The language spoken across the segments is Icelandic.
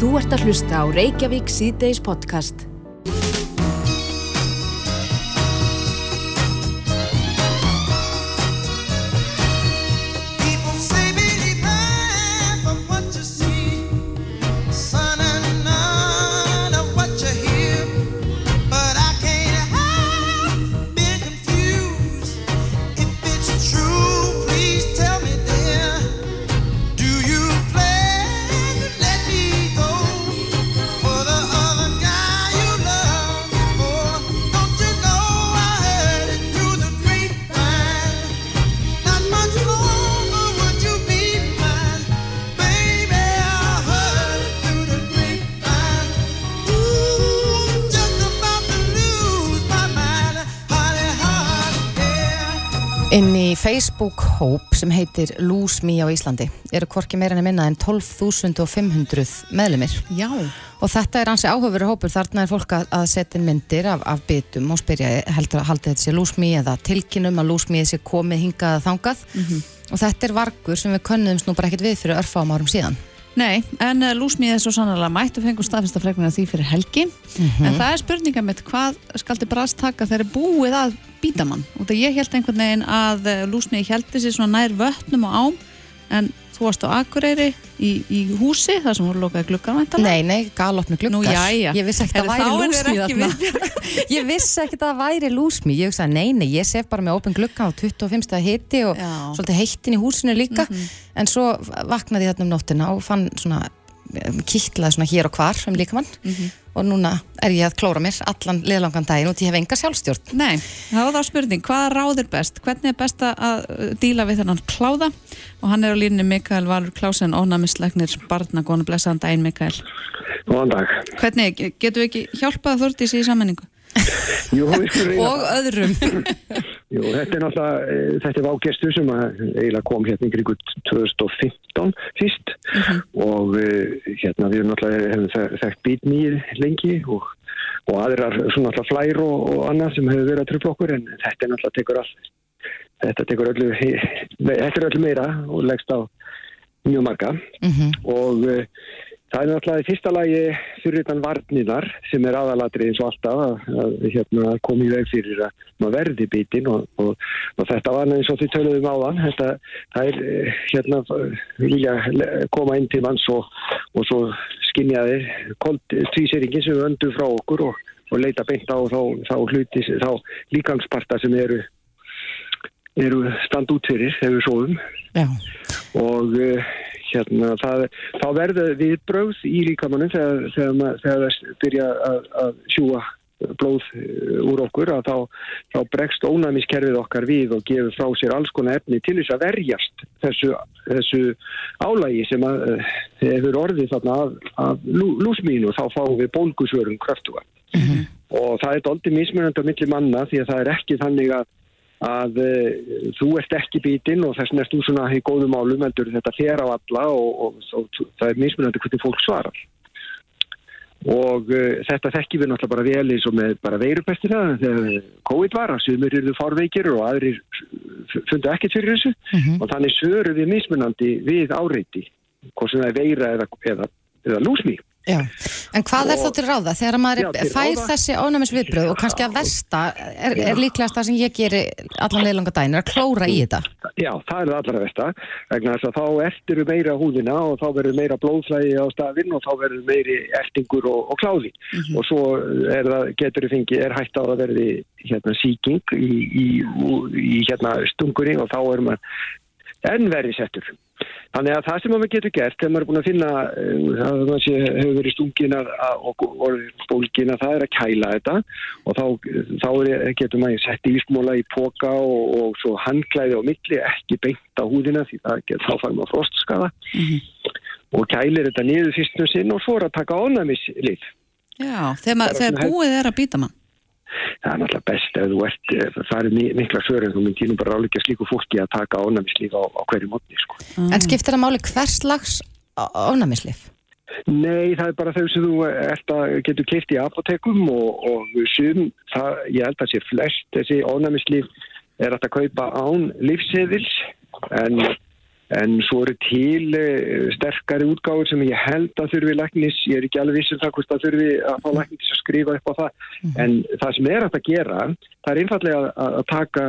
Þú ert að hlusta á Reykjavík síðdeis podcast. Í Facebook-hóp sem heitir Lose Me á Íslandi eru hvorki meira en minna en 12.500 meðlumir Já, og þetta er ansi áhugaveri hópur. Þarna er fólk að, að setja myndir af, af bitum og spyrja heldur að halda þetta sé Lose Me eða tilkynum að Lose Me sé komið hingað þangað. Og þetta er vargur sem við könnumst nú bara ekkert við fyrir örfáum árum síðan nei, en uh, lúsmíð er svo sannlega mætt og fengur staðfesta freknina því fyrir helgi. En það er spurninga mitt, hvað skaldi brast taka þegar búið að býta mann? Og það ég held einhvern veginn að uh, lúsmíði heldi sér svona nær vötnum og ám en þú varst á Akureyri í, í húsi þar sem voru lokaði væntanlega. Nei, nei, galopnu gluggar Nú, jæja. Ég vissi ekki að það væri lúsmi þarna Ég vissi ekki að það væri lúsmi Ég hugsaði, nei, nei, ég sef bara með opin glugga á 25. hiti og Já. Svolítið heitin í húsinu líka en svo vaknaði ég þarna um nóttina og fann svona kittlaði svona hér og hvar um líkamann Mhm. Og núna er ég að klóra mér allan liðlangan daginn og ég hef enga sjálfstjórn Nei, það var þá spurning, hvaða ráð er best? Hvernig er best að díla við þennan kláða? Og hann er á línni Mikael Valur Klásen, ónæmislegnir barna, góðan og blessaðan daginn Mikael. Góðan dag. Hvernig, getur við ekki hjálpað Þordís í sammenningu? Jú, og öðrum. Jú, þetta er náttúrulega, eh, þetta er vágestu sem eiginlega kom hérna í kringu 2015 fyrst. Og eh, hérna við náttúrulega hefum þe- þekkt bítnýr lengi og, og aðrar svona náttúrulega flær og, og annað sem hefur verið að trufla okkur en þetta er náttúrulega tekur all, þetta tekur öllu, þetta er öllu meira og leggst á mjög marga. Mhm. og uh, það er náttúrulega í fyrsta lagi fyrir utan varninar sem er aðalatri eins og alltaf að, að hérna, koma í veg fyrir að maður verði bitin og, og, og þetta var eins og þið töluðum áðan þetta, það er eh, hérna vilja koma inn til manns og, og svo skinja þeir tvíseringin sem við öndum frá okkur og, og leita beint á þá, þá hluti, þá líkangsparta sem eru eru stand út fyrir sofum. Já, og uh, hérna það, þá verður viðbrögð í líkamannum þegar, þegar, þegar það byrja að, að sjúa blóð uh, úr okkur að þá, þá bregst ónæmiskerfið okkar við og gefur frá sér alls konar efni til þess að verjast þessu, þessu álægi sem að uh, hefur orðið þarna af, af lú, lúsmínu og þá fáum við bólgusvörun kröftuga. Og það er doldið mismunandi á milli manna því að það er ekki þannig að að uh, þú ert ekki bitinn og þess þú svona í góðum málum heldur þetta þér á alla og, og, og, það er mismunandi hvernig fólk svarar. Og uh, þetta þekkjum við náttúrulega bara vel eins og með bara veirupestina þegar COVID var að sumir eru fárveikir og aðrir fundu ekkert fyrir þessu. Og þannig svöru við mismunandi við áreiti hvort sem það er veira eða, eða, eða lúsmi já. En hvað er Og- þá til ráða? Þegar maður Já, er, fær ráða- þessi ónæmisviðbröð og kannski að versta er, er líklegast það sem ég geri allan liðlanga daginn er að klóra í þetta. Já, það er það allra versta vegna þess að þá ertir meira húðina og þá verður meira blóðflæði á stafinn og þá verður meiri ertingur og, og kláði. Og svo er það, getur þið fengið, er hægt á að verði hérna síking í, í, í hérna stungunni og þá er maður enn verið settur. Þannig að það sem maður getur gert þegar maður er búin að finna uh, að maður sé, hefur verið stungin og, bólgin að það er að kæla þetta og þá, þá er, getur maður sett ísmóla í póka og, og svo handklæði á milli ekki beint á húðina því það þá fær maður frostskaða og kælir þetta niður fyrst og sinn og svo er að taka ánæmislið. Já, þegar, þegar búið er að býta mann. Það er náttúrulega best ef þú ert, ef það er mi- mikla svörin þú myndir nú bara ráleika slíku fólki að taka ánæmislið á, á hverju mótni sko. En skiptir það máli hvers slags ónæmislif? Nei, það er bara þau sem þú ert að getur keift í apotekum og, og sum, það, ég held að sé flest þessi ónæmislif er að kaupa án lífseðils en en svo eru til uh, sterkari útgáfur sem ég held að þurfi læknis, ég er ekki alveg vissum það hvort að þurfi að fá læknis að skrifa upp á það en það sem er að gera það er einfallega að, taka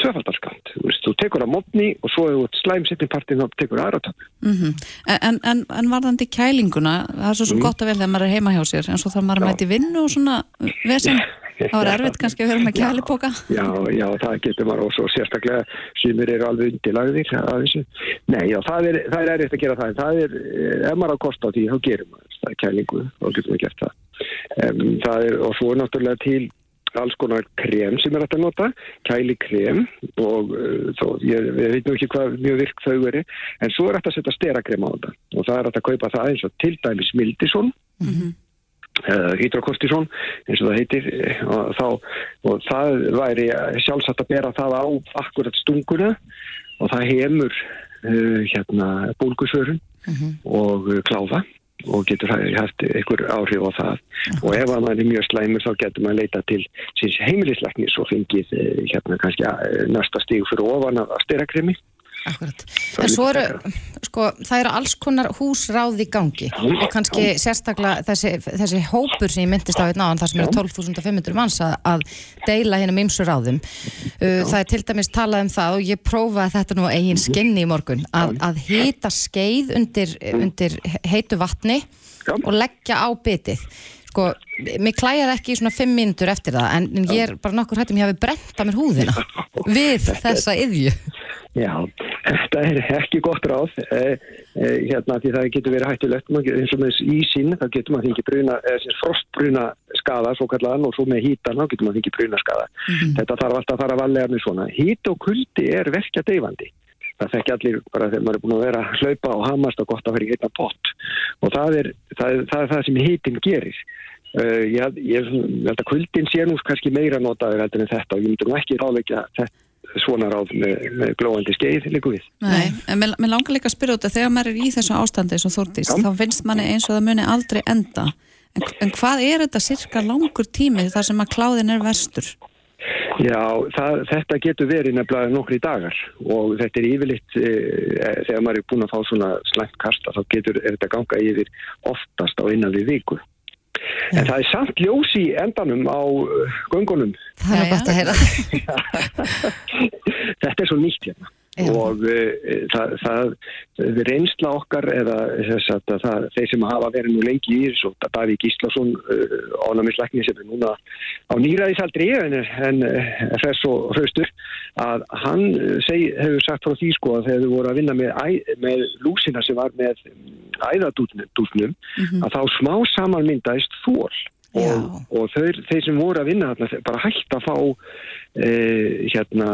tvöfaldarskant, þú þú tekur að mótni og svo hefur slæm setni partin þá tekur aðra töfn. Mm en, en, en varðandi kælinguna, það er svo svo Mm. gott að vel þegar maður er heima hjá sér, en svo þarf maður að mæti vinnu og svona vesen. Það var erfitt kannski að vera með kælipoka. Já, já, það getur maður og svo sérstaklega sumir eru alveg undirlagðir að þessu. Nei, já, það er, það er erfitt að gera það, en það er, eh, ef maður á kost á því, þá gerum maður það kælingu, þá getur maður gert það. Um, það er, og svo er náttúrulega til alls konar krem sem er hægt að nota, kæli krem og uh, þó, ég, ég veit nú ekki hvað mjög virk þau veri, en svo er hægt að setja sterakrem á þetta og það er hægt að kaupa það eins og til dæmis Mildison uh, hydrokortisón eins og það heitir. Eh, og, þá, og það væri sjálfsagt að bera það á akkurat stunguna. Og það hefur uh, hérna bólgusvörun og uh, kláða og getur hægt einhver áhrif á það. Og ef að maður er mjög slæmur þá getur maður leita til síns heimilislæknis og fengið eh, hérna kannski eh, næsta stíg fyrir ofan af sterakremi Akkurat. En svo eru, sko, það eru alls konar húsráð í gangi. Og kannski sérstaklega þessi, þessi hópur sem ég myndist á einn áðan, þar sem eru 12.500 manns að, að deila hérna ymsu ráðum. Uh, það er til dæmis talað um það og ég prófaði þetta nú eigin skinni í morgun, að, að hita skeið undir, undir heitu vatni og leggja á bitið. Sko, mér klæjaði ekki í svona 5 mínútur eftir það, en, en ég er bara nokkur hættum ég hafi brent að mér húðina við þessa yðju. Já, þetta er ekki gott ráð. Eh, eh, hérna því það getur verið getur- eins og með ísinn þá getur maður fengið bruna, eða sem frostbruna skada svo kallaðan og svo með hítan þá getur maður fengið bruna skada þetta þarf alltaf að fara valega með svona. Hít og kuldi er verkja deyfandi. Það þekki allir bara þegar maður er búin að vera að hlaupa og hamast og gott að vera í einna pott. Og það er það, er, það, er það sem hítin gerir. Uh, ég, ég, held að kuldin sé nú kannski meira notaður en þetta og ég myndi nú ekki ráðleikja þetta svona ráð með, með glóandi skeið líku við. Nei, en mér, langar líka að spyrja út að þegar maður er í þessu ástandi eins og Þórdís, Já. þá finnst manni eins og það muni aldrei enda. En, en hvað er þetta cirka langur tími þar sem að kláðin er verstur? Já, það, þetta getur verið nefnilega nokkri dagar og þetta er yfirleitt e, þegar maður er búin að fá svona slæmt kasta þá getur er þetta ganga yfir oftast á innan við viku. En það er samt ljós í endanum á uh, göngunum. Það er gott að heyra. Þetta er svo nýtt hérna. Já. og uh, það, það, það reynsla okkar eða þess að það, þeir sem hafa verið nú lengi í þessu, það Davíð Gíslason uh, ánæmisleikni sem er núna á nýraðisaldri en, en þess og hraustur að hann seg, hefur sagt frá því sko að þegar þau voru að vinna með, með lúsina sem var með æðadúsnum að þá smá saman myndaðist þól. Og, og þeir, þeir sem voru að vinna þarna bara hægt að fá e, hérna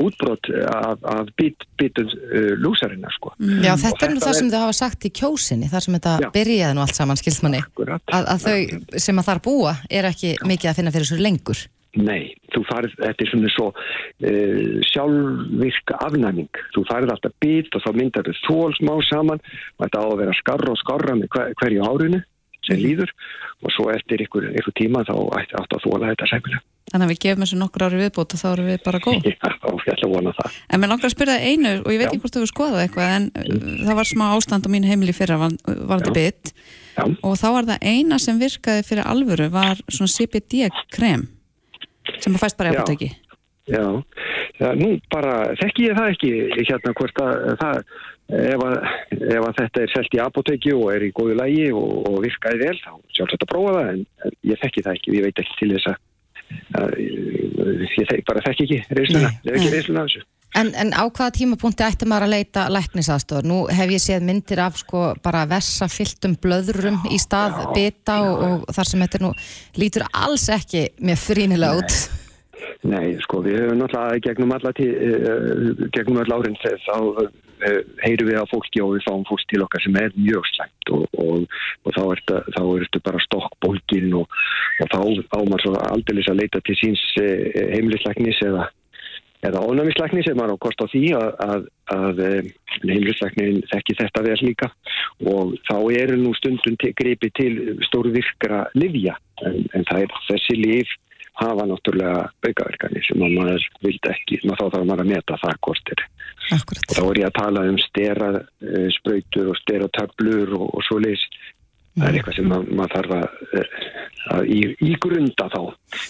útbrott af, af bit, bitum e, lúsarinnar sko. Já, Og þetta er nú þetta það sem þau hafa sagt í kjósinni, þar sem þetta Já. byrjaði nú allt saman, skilst manni, Akkurat. að, að þau sem að þar búa er ekki mikið að finna fyrir svo lengur. Nei, þú farið, þetta er svona svo e, sjálfvirk afnæming. Þú farið alltaf bit og þá myndar þau þól smá saman og þetta á að vera skarra og skarra með hver, hverju árinu sem líður og svo eftir ykkur, ykkur tíma þá átt að þóla þetta sæmilega. Þannig að við gefum þessu nokkur ári viðbót og þá erum við bara góð. Já, ég ætla að vona það. En mér langar að spyrja einu og ég veit ekki hvort þú hefur skoðað eitthvað en uh, það var smá ástand á mínu heimili fyrra var, var þetta Já, og þá var það eina sem virkaði fyrir alvöru var svona CBD-krem sem að fæst bara Já. apoteki. já. Já, nú bara þekki ég það ekki hérna hvort að það ef að, ef að þetta er selt í apoteki og er í góðu lægi og, og virkaði vel þá sjálfsagt að prófa það en, ég þekki það ekki, ég veit ekki til þess að, að ég þek, bara þekki ekki reysluna, ég hef ekki reysluna þessu. En, en á hvaða tímapunkti ætti maður að leita læknisaðstofur? Nú hef ég séð myndir af sko bara vessa fylltum blöðrum í stað bita og, og þar sem þetta er nú lítur alls ekki með frínilega út. Nei, sko, við höfum náttúrulega gegnum alla uh, gegnum all árin þegar þá uh, heyrum við á fólki og við fáum fólk til okkar sem er mjög slæmt og, og, og þá ertu ertu bara stokkbólgin og, og þá ámar svo aldeilis að leita til síns heimilisleiknis eða eða ónæmisleikni sem er á kost á því að, að, að heimilisleiknin þekki þetta vel líka. Og þá eru nú stundum til, gripi til stórvirkra livja en, en það er þessi liv hafa náttúrulega aukaverkanir sem að maður vildi ekki, maður þá þarf maður að meta það hvort er. Akkurat. Og þá er ég að tala um stera uh, sprautur og stera töflur og, og svo leys. Það er eitthvað sem mað, maður þarf að, eh, að í, í grunda þá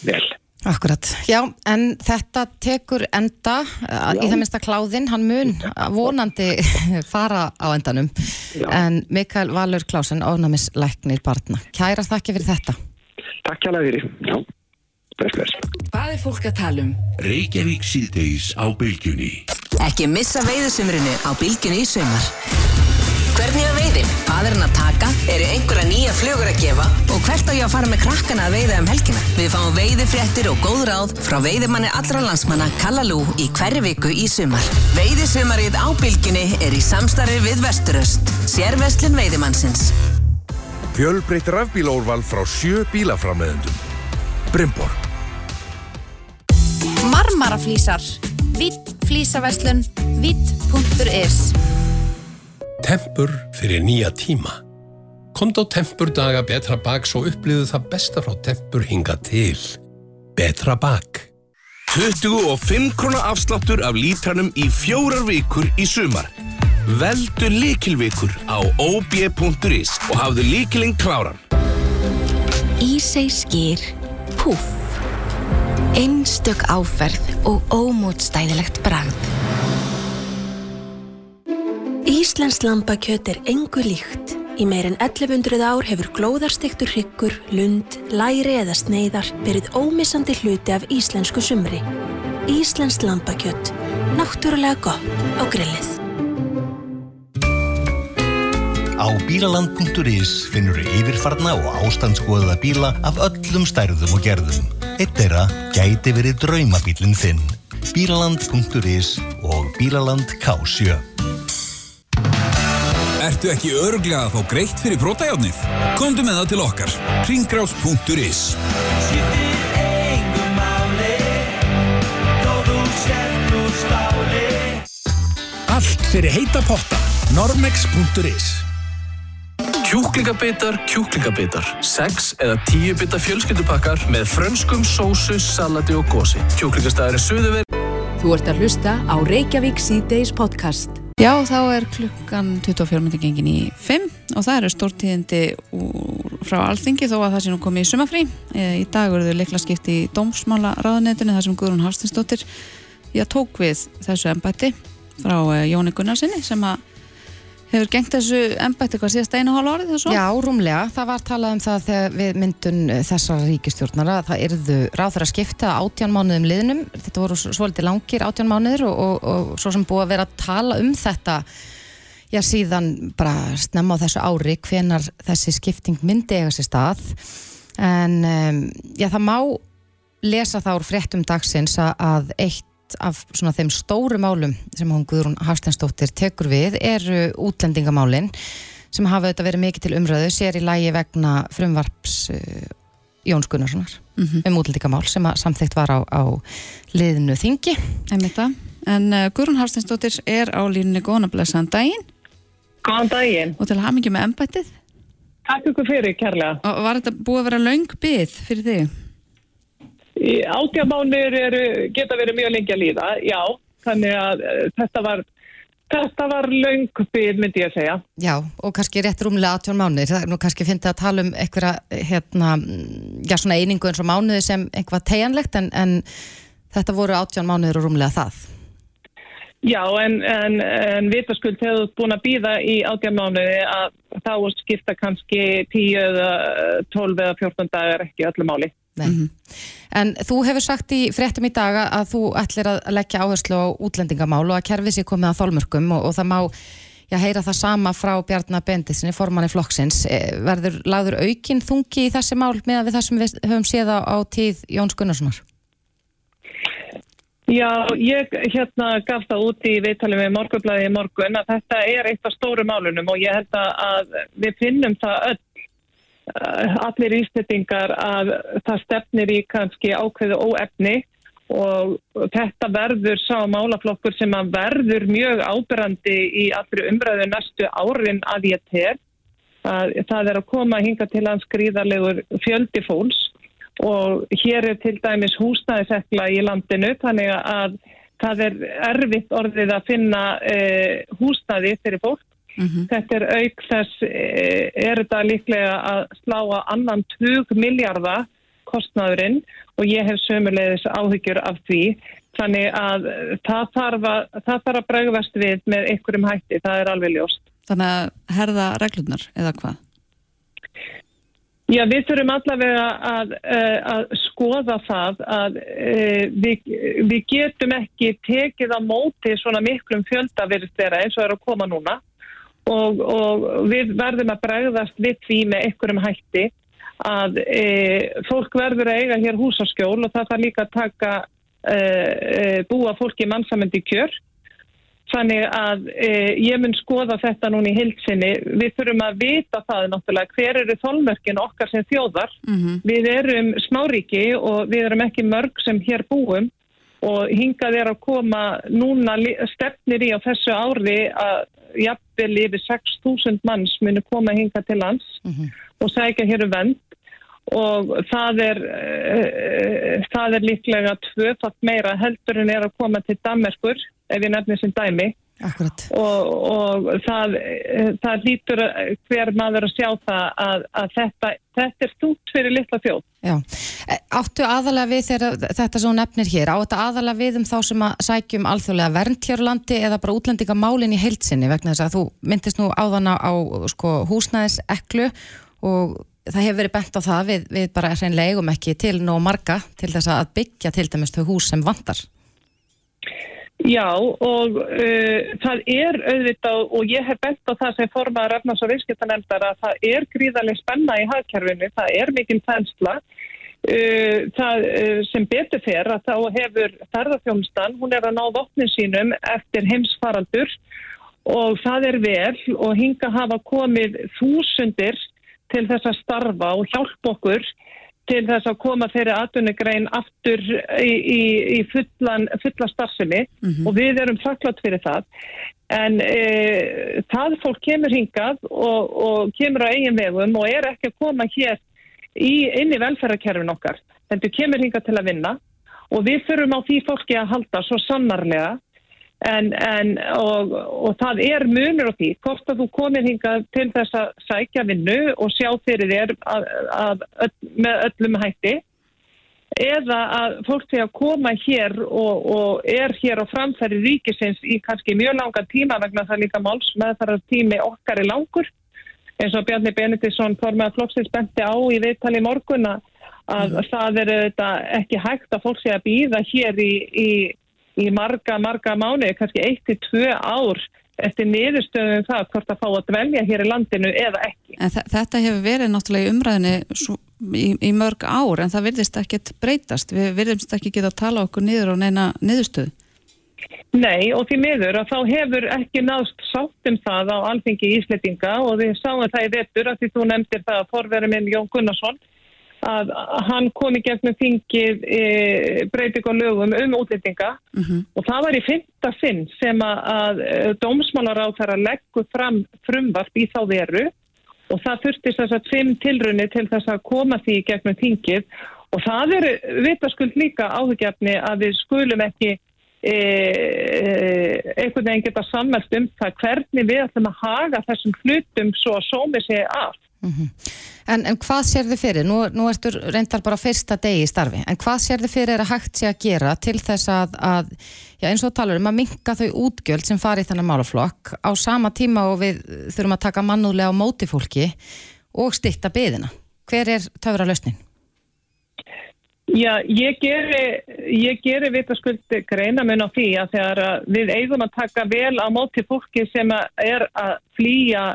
vel. Akkurat, já, en þetta tekur enda uh, í það minnsta kláðinn, hann mun vonandi fara á endanum Já. en Mikael Valur Klásen, ofnæmislæknir barna. Kæra þakki fyrir þetta. Takk hjá fyrir. Já, bless, bless. Hvað er fólk að tala um? Reykjavík síðdeis á bylgjunni. Ekki missa veiðusumrinu á bylgjunni í sumar. Hvernig að veiðin? Hvað er hann að taka? Eru einhverja nýja flugur að gefa? Og hvert á ég að fara með krakkana að veiða um helgina? Við fáum veiðifréttir og góð ráð frá veiðimanni allra landsmanna Kallalú í hverju viku í sumar. Veiðisumarið á bylgjunni er í samstarfi við Vesturöst. Sérverslun veiðimannsins. Fjölbreytt rafbílaúrval frá sjö bílaframleðendum. Brimborg. Marmaraflísar Vitt flísaverslun Vitt.is Tempur fyrir nýja tíma. Komd á Tempur daga betra baks og upplýðu það besta frá Tempur hinga til. Betra bak. 25 krónar afsláttur af lítranum í fjórar vikur í sumar. Veldu líkilvikur á ob.is og hafðu líkilinn kláran. Ísei skýr, púff. Einstök áferð og ómótstæðilegt bragð. Íslands lambakjöt er engu líkt. Í meir en 1100 ár hefur glóðarstiktur hryggur, lund, læri eða sneiðar verið ómissandi hluti af íslensku sumri. Íslands lambakjöt. Náttúrulega gott á grillið. Á bílaland.is finnur yfirfarna og ástandskoðaða bíla af öllum stærðum og gerðum. Eitt þeirra gæti verið draumabílinn þinn. Bílaland.is og Bílaland K7. Ertu ekki öruglega að fá greitt fyrir brotajárnið? Komdu með það til okkar. Ringgrás.is Allt fyrir heita potta. Normex.is Kjúklingabitar, kjúklingabitar. Sex eða tíu bita fjölskyldupakkar með frönskum sósu, salati og gósi. Kjúklingastæðurinn Suðuver. Þú ert að hlusta á Reykjavík síðdeis podcast. Já, þá er klukkan 24 minnir gengin í 5 og það eru stórtíðindi úr, frá alþingi þó að það sé nú komið í sumafrí. E, Í dag eru þau leikla skipti í dómsmála ráðunetinu þar sem Guðrún Hafstinsdóttir já, tók við þessu embætti frá eh, Jóni Gunnarsinni sem að hefur gengt þessu embætti hvað síðast einu hálf árið þessu? Já, rúmlega. Það var talað um það þegar við myndun þessar ríkistjórnar að það yrðu ráður að skipta átján mánuðum liðnum. Þetta voru svo- svolítið langir átján mánuður og, og, og svo sem búið að vera að tala um þetta já, síðan bara snemma á þessu ári hvenar þessi skipting myndi eiga sér stað. En um, já, það má lesa þá fréttum dagsins að- að eitt af svona þeim stóru málum sem hún Guðrún Hafstensdóttir tekur við eru útlendingamálin sem hafa auðvitað verið mikið til umröðu sér í lægi vegna frumvarps uh, Jóns Gunnarssonar um útlendingamál sem að samþykkt var á, á liðinu þingi Einmitt það. En uh, Guðrún Hafsteinsdóttir er á línunni góðan að blessaðan daginn. Góðan daginn. Og til mikið með embættið. Takk ykkur fyrir, kærlega. Og var þetta búið að vera löng byð fyrir þig? Átjamánir geta verið mjög lengi að líða, já. Þannig að uh, þetta var, þetta var löng byrð, myndi ég að segja. Já, og kannski rétt rúmlega 18 mánuðir það er nú kannski fyndið að tala um einhverja hérna, já svona einingu eins og mánuði sem einhvað tegjanlegt en, en þetta voru 18 mánuðir og rúmlega það Já, en, en, en vitaskuld hefur þú búin að býða í átjamánuði að þá skipta kannski 10 eða 12 eða 14 dagar ekki öllu máli. Nei. En þú hefur sagt í fréttum í dag að þú ætlir að leggja áherslu á útlendingamál og að kerfið sér komið að þólmörkum og, og það má já, heyra það sama frá Bjarnar Benditsinni, formanni flokksins. Eh, Verður lagður aukin þungi í þessi mál með það sem við höfum séð á, á tíð Jóns Gunnarssonar? Já, ég hérna gaf það út í viðtalið með morgunblæði í morgun að þetta er eitt af stóru málunum og ég held að við finnum það öll allir ístendingar að það stefnir í kannski ákveðu óefni og þetta verður sá málaflokkur sem að verður mjög ábyrrandi í allri umræðu næstu árin að ég ter að það er að koma hinga til hans gríðarlegur fjöldi fólks og hér er til dæmis húsnæðisekla í landinu þannig að það er erfitt orðið að finna uh, húsnæði fyrir fólk. Þetta er auk þess, uh, er þetta líklega að slá að annan 20 miljardar kostnaðurinn og ég hef sömulegis áhyggjur af því. Þannig að það þarf að, það þarf að bregðast við með einhverjum hætti, það er alveg ljóst. Þannig að herða reglurnar eða hvað? Já, við þurfum allavega að, uh, að skoða það að uh, við, við getum ekki tekið á móti svona miklum fjölda virðist vera eins og er að koma núna og, og við verðum að bregðast við því með einhverjum hætti að uh, fólk verður að eiga hér húsaskjól og það þarf líka að taka búa fólki mannsamöndi kjör Þannig að e, ég mun skoða þetta núna í hilsinni. Við þurfum að vita það náttúrulega hver eru þólmörkin okkar sem þjóðar. Mhm. Við erum smáríki og við erum ekki mörg sem hér búum og hingað er að koma núna stefnir í á þessu ári að jafnvel yfir 6.000 manns munu koma hingað til lands og sækja hér um vend og það er, uh, það er líklega tvöfatt meira heldur en er að koma til Danmerkur ef ég nefnir sem dæmi Akkurat. og, og það, eh, það lítur hver maður að sjá það að, að þetta, þetta er stútt fyrir litla þjóð. Já, E, áttu aðalega við þegar þetta hún nefnir hér, á þetta aðalega við um þá sem að sækjum alþjóðlega vernd hér á landi eða bara útlendingamálin í heilsinni vegna þess að þú myndist nú áðana á sko, húsnæðiseklu og það hefur verið bent á það við, við bara hreinlega eigum ekki til nóg marga til þess að byggja til dæmis þau hús sem vantar. Já og uh, það er auðvitað og ég hef bent á það sem formaður efnars og viðskiptanemndar að það er gríðarlega spenna í hagkerfinu, það er mikil þensla. Uh, það uh, sem betur fer að þá hefur ferðarþjómsdan, hún er að ná vopnin sínum eftir heimsfaraldur og það er vel og hinga hafa komið þúsundir til þess að starfa og hjálpa okkur til þess að koma þeirri atvinnugrein aftur í, í, í fullan, fulla starfsemi og við erum þakklátt fyrir það. En e, það fólk kemur hingað og, og kemur á eigin vegum og er ekki að koma hér í, inn í velferðarkerfin okkar. Þetta kemur hingað til að vinna og við þurfum á því fólki að halda svo sannarlega en, en, og, og það er munur á því hvort að þú komir hingað til þess að sækja vinnu og sjá fyrir þér að, að, að, með öllum hætti eða að fólk að koma hér og, og er hér á framfæri ríkisins í kannski mjög langan tíma vegna það líka máls með þar tími okkar er langur. Eins og Bjarni Benediktsson formað flokksins benti á í viðtali morgun að að það er ekki hægt að fólk sé að býða hér í, í, í marga, marga mánuði, kannski eitt til tvö ár eftir niðurstöðum um það hvort að fá að dvelja hér í landinu eða ekki. En þe- þetta hefur verið náttúrulega í umræðinni svo, í, í mörg ár en það virðist ekkert breytast. Við virðumst ekki geta að tala okkur niður á neina niðurstöðu. Nei og því miður að þá hefur ekki náðst sátt um það á alþingi Ísletinga og við sáum það í vetur að því þú nefndir það að forverið minn Jón Gunnarsson að hann kom í gegnum þingið e, breyting á lögum um útlendinga. Og það var í fymta sinn sem að, að dómsmálar á þar að leggu fram frumvarp í þá veru. Og það þurftist þess að fimm tilrunni til þess að koma því í gegnum þingið. Og það eru vitaskuld líka áhugjafni að við skulum ekki e, e, einhvern veginn geta sammælt um það hvernig við ætlum að haga þessum hlutum svo að sómi sig af. En, en hvað sér þið fyrir? Nú, nú ertu reyndar bara fyrsta degi í starfi, en hvað sér þið fyrir að hægt sé að gera til þess að, að já, eins og talar um að minka þau útgjöld sem fari í þennan málaflokk á sama tíma og við þurfum að taka mannúðlega á móti fólki og stytta byðina. Hver er töfra lausnin? Já, ég geri, ég geri vitaskuld greina mun á því að þegar við eigum að taka vel á móti fólki sem er að flýja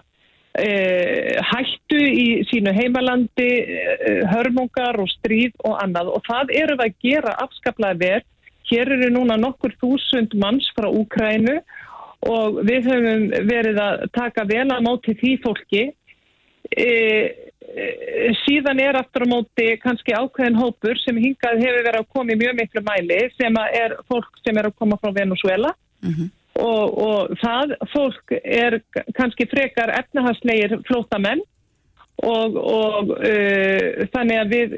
hættu í sínu heimalandi, eh, hörmungar og stríð og annað og það eru við að gera afskaplega vel. Hér eru núna nokkur þúsund manns frá Úkrænu og við höfum verið að taka vel á móti því fólki. E, síðan er aftur á móti kannski ákveðin hópur sem hingað hefur verið að koma í mjög miklu mæli sem að er fólk sem er að koma frá Venezuela og, og það fólk er kannski frekar efnahagslegir flótamenn og, og uh, þannig að við,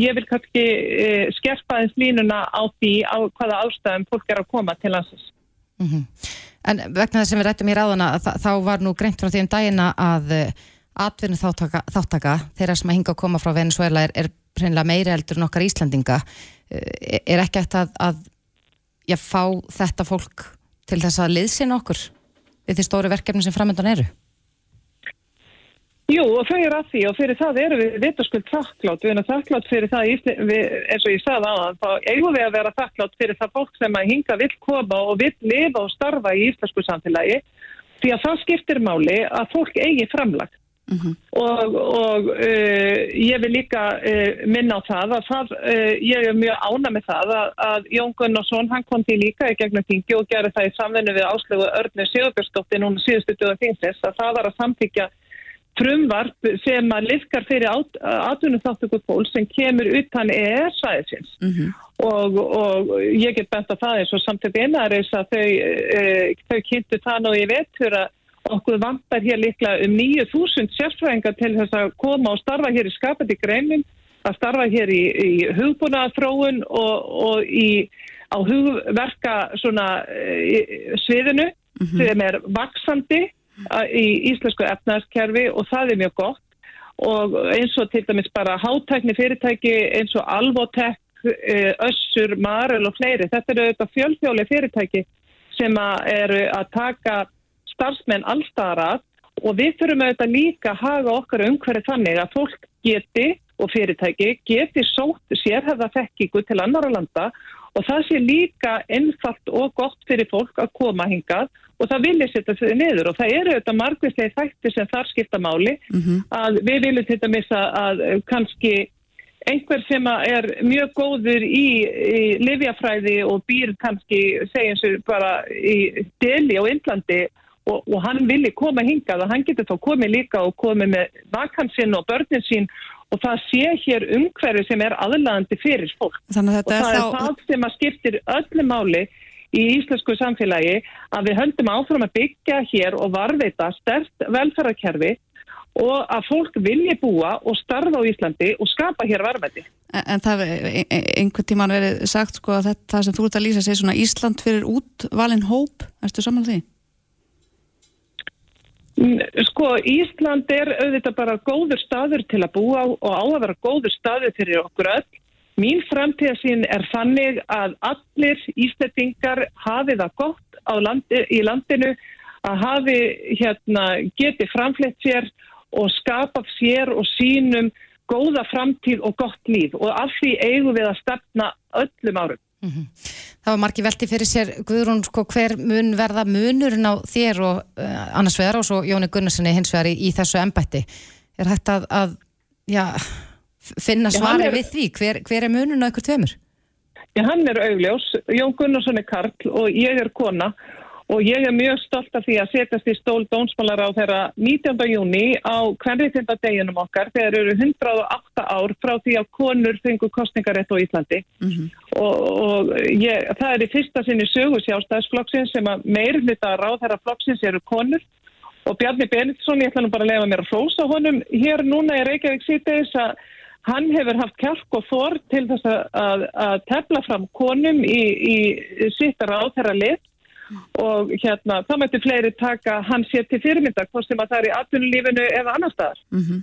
ég vil kannski uh, skerpa eins línuna á því á hvaða ástæðum fólk er að koma til landsins. Mhm. En vegna þess sem við rættum í ráðuna þa- þá var nú greint frá því um dagina að atvinnu þáttaka, þáttaka þeirra sem að hinga að koma frá Venezuela er, er meiri eldur en okkar Íslandinga Eh, er ekki eftir að, að já, fá þetta fólk til þess að liðsina okkur við því stóru verkefni sem framöndan eru? Jú, og þau eru að því og fyrir það eru við vitaskuld þakklátt, við erum þakklátt fyrir það, við, eins og ég sagði á þá eigum við að vera þakklátt fyrir það fólk sem að hinga vill koma og vill lifa og starfa í íslensku samfélagi. Því að það skiptir máli að fólk eigi framlag og, og uh, ég vil líka uh, minna á það að það, uh, ég er mjög ána með það að, að Jón Gunnarsson, hann kom til líka í gegnum þingi og gerði það í samvennu við áslögu Örnu Sigurbjörnsdóttir núna síðustu döða þingsins að það var að samtíkja frumvarp sem að liðkar fyrir atvinnum þáttöku fólk sem kemur utan EES-svæðisins og, og ég get bent að það eins og samtöku einaris að þau, þau kynntu það nú í vetur að okkur vantar hér líklega um 9000 sérfræðingar til þess að koma og starfa hér í skapandi greinum, að starfa hér í, í hugbúnaðarþróun og, og í, á hugverka svona e, sviðinu sem er vaksandi a- í íslensku efnaðskerfi og það er mjög gott og eins og til dæmis bara hátækni fyrirtæki eins og Alvotek, eh, Össur, Marel og fleiri. Þetta eru auðvitað fjölþjóli fyrirtæki sem að eru að taka starfsmenn allstaðar að og við þurfum auðvitað líka að haga okkar umhverju þannig að fólk geti og fyrirtæki geti sótt sérhæða þekkingu til annara landa og það sé líka einfalt og gott fyrir fólk að koma hingað og það vilja setja sig niður og það eru auðvitað margvíslega þætti sem þar skipta máli að við viljum til dæmis að, kannski einhver sem er mjög góður í, í livjafræði og býr kannski, segjum sér bara í Deli á Indlandi og, og hann vilji koma hingað og hann getur þá komið líka og komið með vakansinn og börnin sín og það sé hér umhverfi sem er aðlaðandi fyrir fólk. Og það er er þá... það sem að skiptir öllu máli í íslensku samfélagi að við höldum áfram að byggja hér og varveita stert velferðarkerfi og að fólk vilji búa og starfa á Íslandi og skapa hér varveiti. En, en það hefur ein- ein- einhvern tíman verið sagt sko að þetta sem þú ert að lýsa sé svona Ísland fyrir útvalin hóp, erstu saman því? Sko, Ísland er auðvitað bara góður staður til að búa og á að vera góður staður fyrir okkur öll. Mín framtíðasín er þannig að allir Íslandingar hafi það gott landi, í landinu, að hafi hérna, geti framflett sér og skapað sér og sínum góða framtíð og gott líf og af því eigum við að stefna öllum árum. Það var margi velti fyrir sér, Guðrún, sko, hver mun verða munurinn á þér og uh, annars vegar og svo Jóni Gunnarssoni hins vegar í, í þessu embætti. Er hægt að, að já, finna svari er- við því? Hver, hver er munurinn á ykkur tveimur? Já, hann er augljós, Jón Gunnarsson er karl og ég er kona og ég er mjög stolt af því að setjast í stól dónsmálar á þeirra 19. júni á kvenriðtindadeginum okkar þegar eru 108 ár frá því að konur fengu kostningarétt á Íslandi. Og, og ég, það er í fyrsta sinni sögu sjálfstæðisflokksins sem að meir hluta ráðherra flokksins eru konur. Og Bjarni Benediktsson, ég ætla nú bara að lefa mér að hrósa honum hér núna í Reykjavík síðdeis að hann hefur haft kjálk og þor til þess að, að, að tefla fram konum í, í sitt ráðherra lið og hérna, þá mætti fleiri taka hann sér til fyrirmynda, hvort sem að það er í atvinnulífinu eða annar staðar. Mm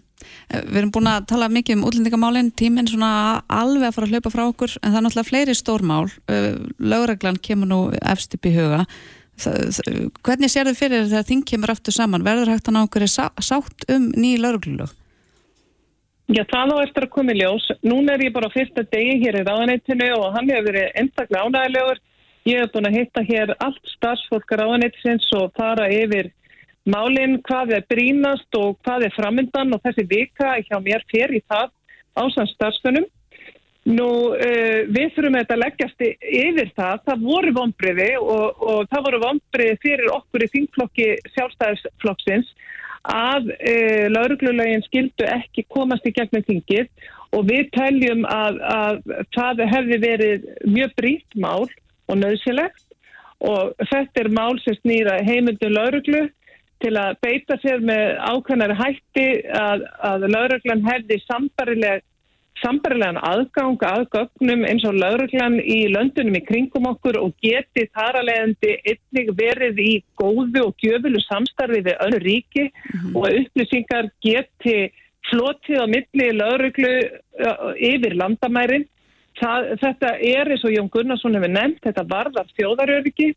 Við erum búin að tala mikið um útlendingamálinn, tíminn svona alveg að fara að hlaupa frá okkur, en það er náttúrulega fleiri stórmál. Lögreglan kemur nú efst upp í huga. Það, það, hvernig sér þau fyrir þegar þing kemur aftur saman? Verður hægt að ná okkur sátt um ný lögreglulög? Já, það á eftir að koma í ljós. Núna er ég bara fyrsta degi hér í ráðanettinu og hann hefur verið einstaklega ánægilegur. Ég hef búin að hitta hér allt starfsfólk ráðanettisins og fara yfir málinn, hvað er brínast og hvað er framöndan og þessi vika hjá mér fer í það ásans starfsfönum. Nú, uh, við þurfum þetta að leggjast y- yfir það. Það voru vonbriði og, og það voru vonbriði fyrir okkur í þingflokki sjálfstæðisflokksins að uh, lauruglulögin skildu ekki komast í gegnum þingið og við teljum að, að það hefði verið mjög brýtt mál og nöðsilegt og þetta er mál sem snýra heimildum lauruglu til að beita sér með ákveðnari hætti að, að lauruglan hefði sambarileg sambarilegan aðgang að gögnum eins og lauruglan í löndunum í kringum okkur og geti þar að leiðandi einnig verið í góðu og gjöfulu samstarfi við önnu ríki og að upplýsingar geti flotið á milli lauruglu yfir landamærin. Það, þetta er eins og Jón Gunnarsson hefur nefnt, þetta varðar þjóðaröryggi,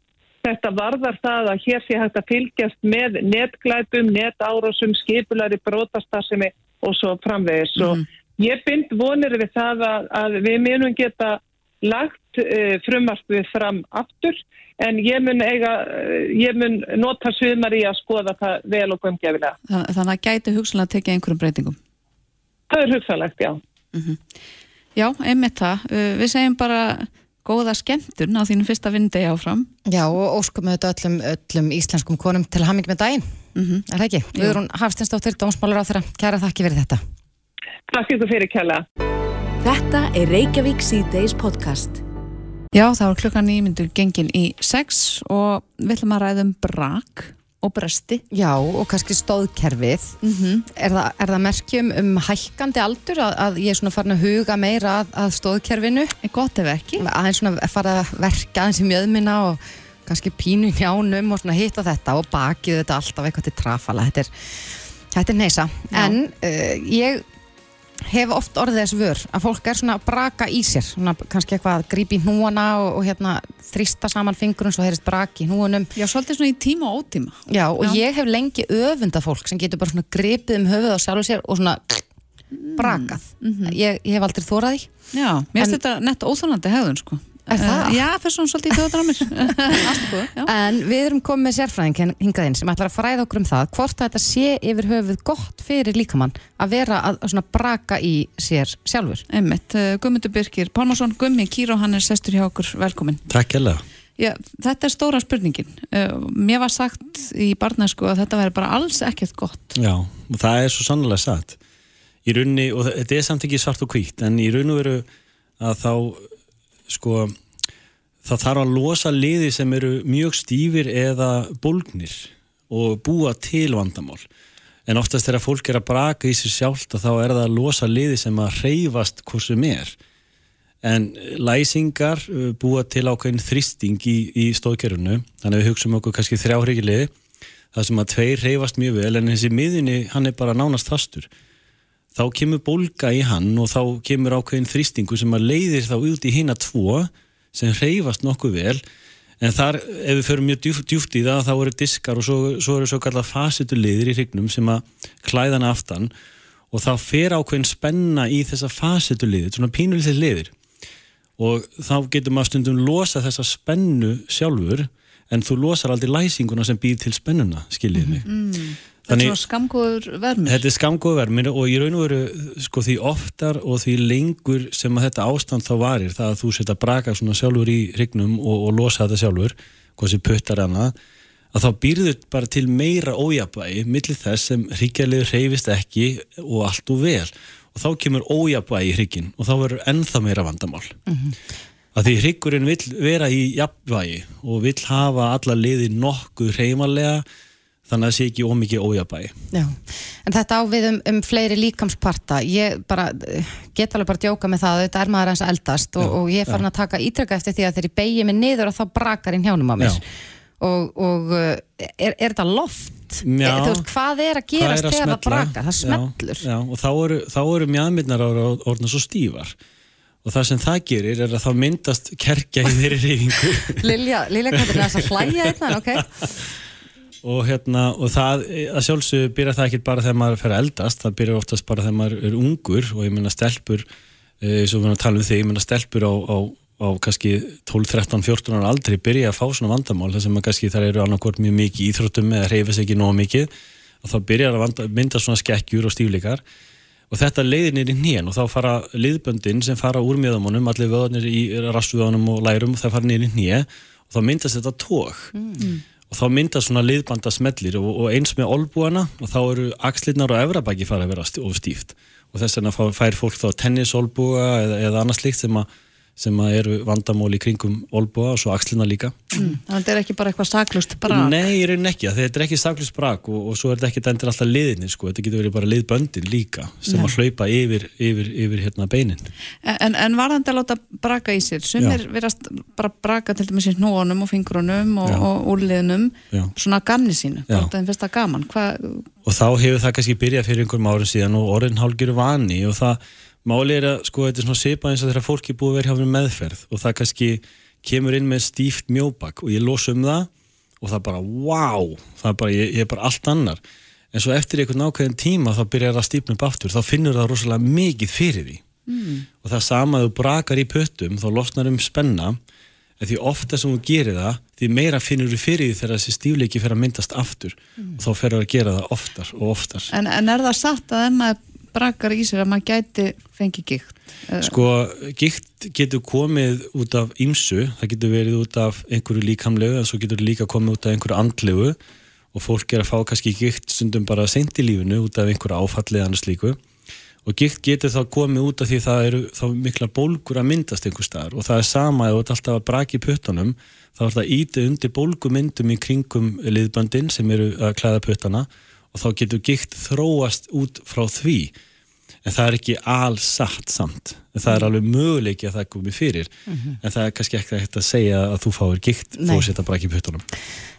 þetta varðar það að hér sé hægt að fylgjast með netglæpum, netárásum, skipulari, brotastasimi og svo framvegis. Og ég bind vonir við það að, að við munum geta lagt uh, frumvarpið fram aftur en ég mun, eiga, uh, ég mun nota svimar í að skoða það vel og gömgefilega. Þann- Þannig að gæti hugsanlega að tekja einhverjum breytingum. Það er hugsalegt, já. Já, einmitt það. Uh, Við segjum bara góða skemmtun á þínum fyrsta vindegi áfram. Já, og óskum þetta öllum, öllum íslenskum konum til hamming með daginn. Mhm. Er það ekki? Jú. Guðrún Hafstinsdóttir, dómsmálur á þeirra. Kæra þakki fyrir þetta. Takk ykkur fyrir kjalla. Þetta er Reykjavík C-Days podcast. Já, þá er klukkan nýmyndur gengin í sex og við ætlum að ræða um brak og bresti. Já, og kannski stóðkerfið. Mhm. er, það, er það merkjum um hækkandi aldur að, að ég er svona farin að huga meira að, að stóðkerfinu? Er gott ef ekki. Aðeins svona að fara að verka aðeins í mjöðmina og kannski pínu njánum og svona hitt og þetta og bakið þetta alltaf eitthvað til trafala. Þetta er, þetta er neisa. En uh, ég hef oft orðið þess vör að fólk er svona að braka í sér svona kannski eitthvað að grípa í hnúana og, og hérna þrista saman fingurum svo heyrist braki í hnúanum. Já, svolítið svona í tíma og ótíma. Já, og Já. ég hef lengi öfunda fólk sem getur bara svona gripið um höfuð á sjálfu sér og svona brakað. ég, ég hef aldrei þórað því. Já, mér finnst þetta nett óþólandi hegðun sko. Er það? Eh, Já, fyrir svona svolítið í já. En við erum komið með sérfræðing hingað inn sem ætlar að fræða okkur um það hvort að þetta sé yfir höfuð gott fyrir líkamann að vera að svona braka í sér sjálfur. Einmitt, uh, Guðmundur Birkir Pálmarsson, Gummi Kíró, hann er sestur hjá okkur, velkomin. Takk hella. Já, þetta er stóra spurningin. Uh, mér var sagt í barnæsku að þetta væri bara alls ekkert gott. Já, og það er svo sannlega satt. Í rauninni, og þetta er samt ekki svart og hvítt, en í raun og veru að þá, sko, það þarf að losa liði sem eru mjög stífir eða bólgnir og búa til vandamál. En oftast þegar fólk er að braka í sér sjálft þá er það að losa liði sem að reyfast hvort sem er. En læsingar uh, búa til ákveðin þristing í, í stóðkerfunu, þannig að við hugsaum okkur kannski þrjáhriki liði, það sem að tveir reyfast mjög vel, en þessi miðunni, hann er bara nánast fastur. Þá kemur bólga í hann og þá kemur ákveðin þristingu sem að leiðir þá út í hina tvo sem reyfast nokkuð vel, en þar, ef við förum mjög djúft, djúft í það, þá eru diskar og svo, svo eru svo kallar fasitu liðir í hrygnum sem að klæða hana aftan. Og þá fer ákveðin spenna í þessa fasitu liðir, svona pínulítið liðir. Og þá getur maður stundum losa þessa spennu sjálfur en þú losar aldrei læsinguna sem býr til spennuna, skiljið mig. Mm. Þetta er Þannig- skamgóður vermur. Þetta er skamgóð vermir og í raun og veru sko því oftar og því lengur sem að þetta ástand þá varir það að þú setja braka svona sjálfur í hrygnum og, og losa þetta sjálfur hvað sem puttar hana að þá býrður bara til meira ójabægi millir þess sem hryggjarlegu reyfist ekki og allt og vel. Og þá kemur ójabægi í hryggin og þá verður ennþá meira vandamál. Að því hryggurinn vill vera í jafnvægi og vill hafa alla liði nokkuð reymalega þannig að það sé ekki ómikið ójabægi Já, en þetta á við um, um fleiri líkamsparta. Ég bara eh, get alveg bara djóka með það að þetta er maður eins eldast og, og ég er farin að taka ítreka eftir því að þegar ég beigi mig niður og þá brakar inn hjánum á mér. Og, og eh, er, er þetta loft? Já. Er, þú veist, hvað er að gerast er þegar það brakar? Það smellur. Já, já, og þá eru, eru mjadmyndnar orðna svo stífar og það sem það gerir er að þá myndast kerkja í þeirri reyfingu Lilja, Lilja hvað er þess að hlæja þetta, ok? og hérna og það, að sjálfsög byrja það ekki bara þegar maður fer að eldast, það byrja oftast bara þegar maður er ungur og ég menna stelpur eins og við erum að tala um þig, ég menna stelpur á, á, á kannski 12, 13, 14 ára aldrei byrja að fá svona vandamál þar sem að kannski þar eru annarkvort mjög mikið í íþróttum eða reyfis ekki nóg mikið og þá byrjar að vanda, mynda svona skekkjur og stífleikar. Og þetta leiðir í hnén og þá fara liðböndin sem fara úr miðamunum, allir vöðanir í rassuðanum og lærum og það fara í hnén og þá myndast þetta tók og þá myndast svona liðbandasmellir og, og eins með olbúana og þá eru axlirnar og efrabæki fara að vera of stíft. Og þess vegna fær fólk þá tennisolbúa eða, eða annars líkt sem, að- sem að eru vandamál í kringum olbúa og svo axlina líka Mm. Þannig að þetta er ekki bara eitthvað saklust brak. Nei, ég raunin ekki, þetta er ekki saklust brak og, og svo er þetta ekki endur alltaf liðinni sko. þetta getur verið bara liðböndin líka sem Nei. að hlaupa yfir, yfir, yfir hérna beinin En, en varðandi að láta braka í sér, sumir virast bara braka til dæmis í hnóunum og fingrunum og, og úrliðnum, svona ganni sínu, Já. bara þeim finnst það gaman. Hva, og þá hefur það kannski byrjað fyrir einhverjum árum síðan og orðin hálgjur vani og það máli er að sko þetta er svona svipa eins og þegar fólki er búið vera hjá meðferð og það kannski kemur inn með stíft mjóbak og ég losa um það og það bara wow, það er bara, ég, ég er bara allt annar. En svo eftir einhvern ákveðin tíma þá byrjar það að stífna upp aftur, þá finnur það rosalega mikið fyrir því. Mm. og það sama að þú brakar í puttum þá losnar um spenna. En því ofta sem þú gerir það því meira finnur þú fyrir því þegar þessi stífleiki fer að myndast aftur. Mm. og þá fer það að gera það oftar og oftar. En, en er það satt að ef maður brakar í sér að maður gæti fengið gikt? Eh, Sko, gikt getur komið út af ýmsu, það getur verið út af einhverju líkamlegu, en svo getur líka komið út af einhverju andlegu. Og fólk er að fá kannski gikt stundum bara seint í lífinu út af einhverju áfallið annars líku og gikt getur þá komið út af því það eru þá mikla bólgur að myndast einhver staðar. Og það er sama ef þú ert alltaf að braki puttunum þá er það ítið undir bólgumyndum í kringum liðböndin sem eru að klæða puttana og þá getur gikt þróast út frá því en það er ekki alls satt samt en það er alveg möguleiki að það komi fyrir Mhm. en það er kannski ekki hægt að segja að þú fáir gikt þó að setja braki í puttunum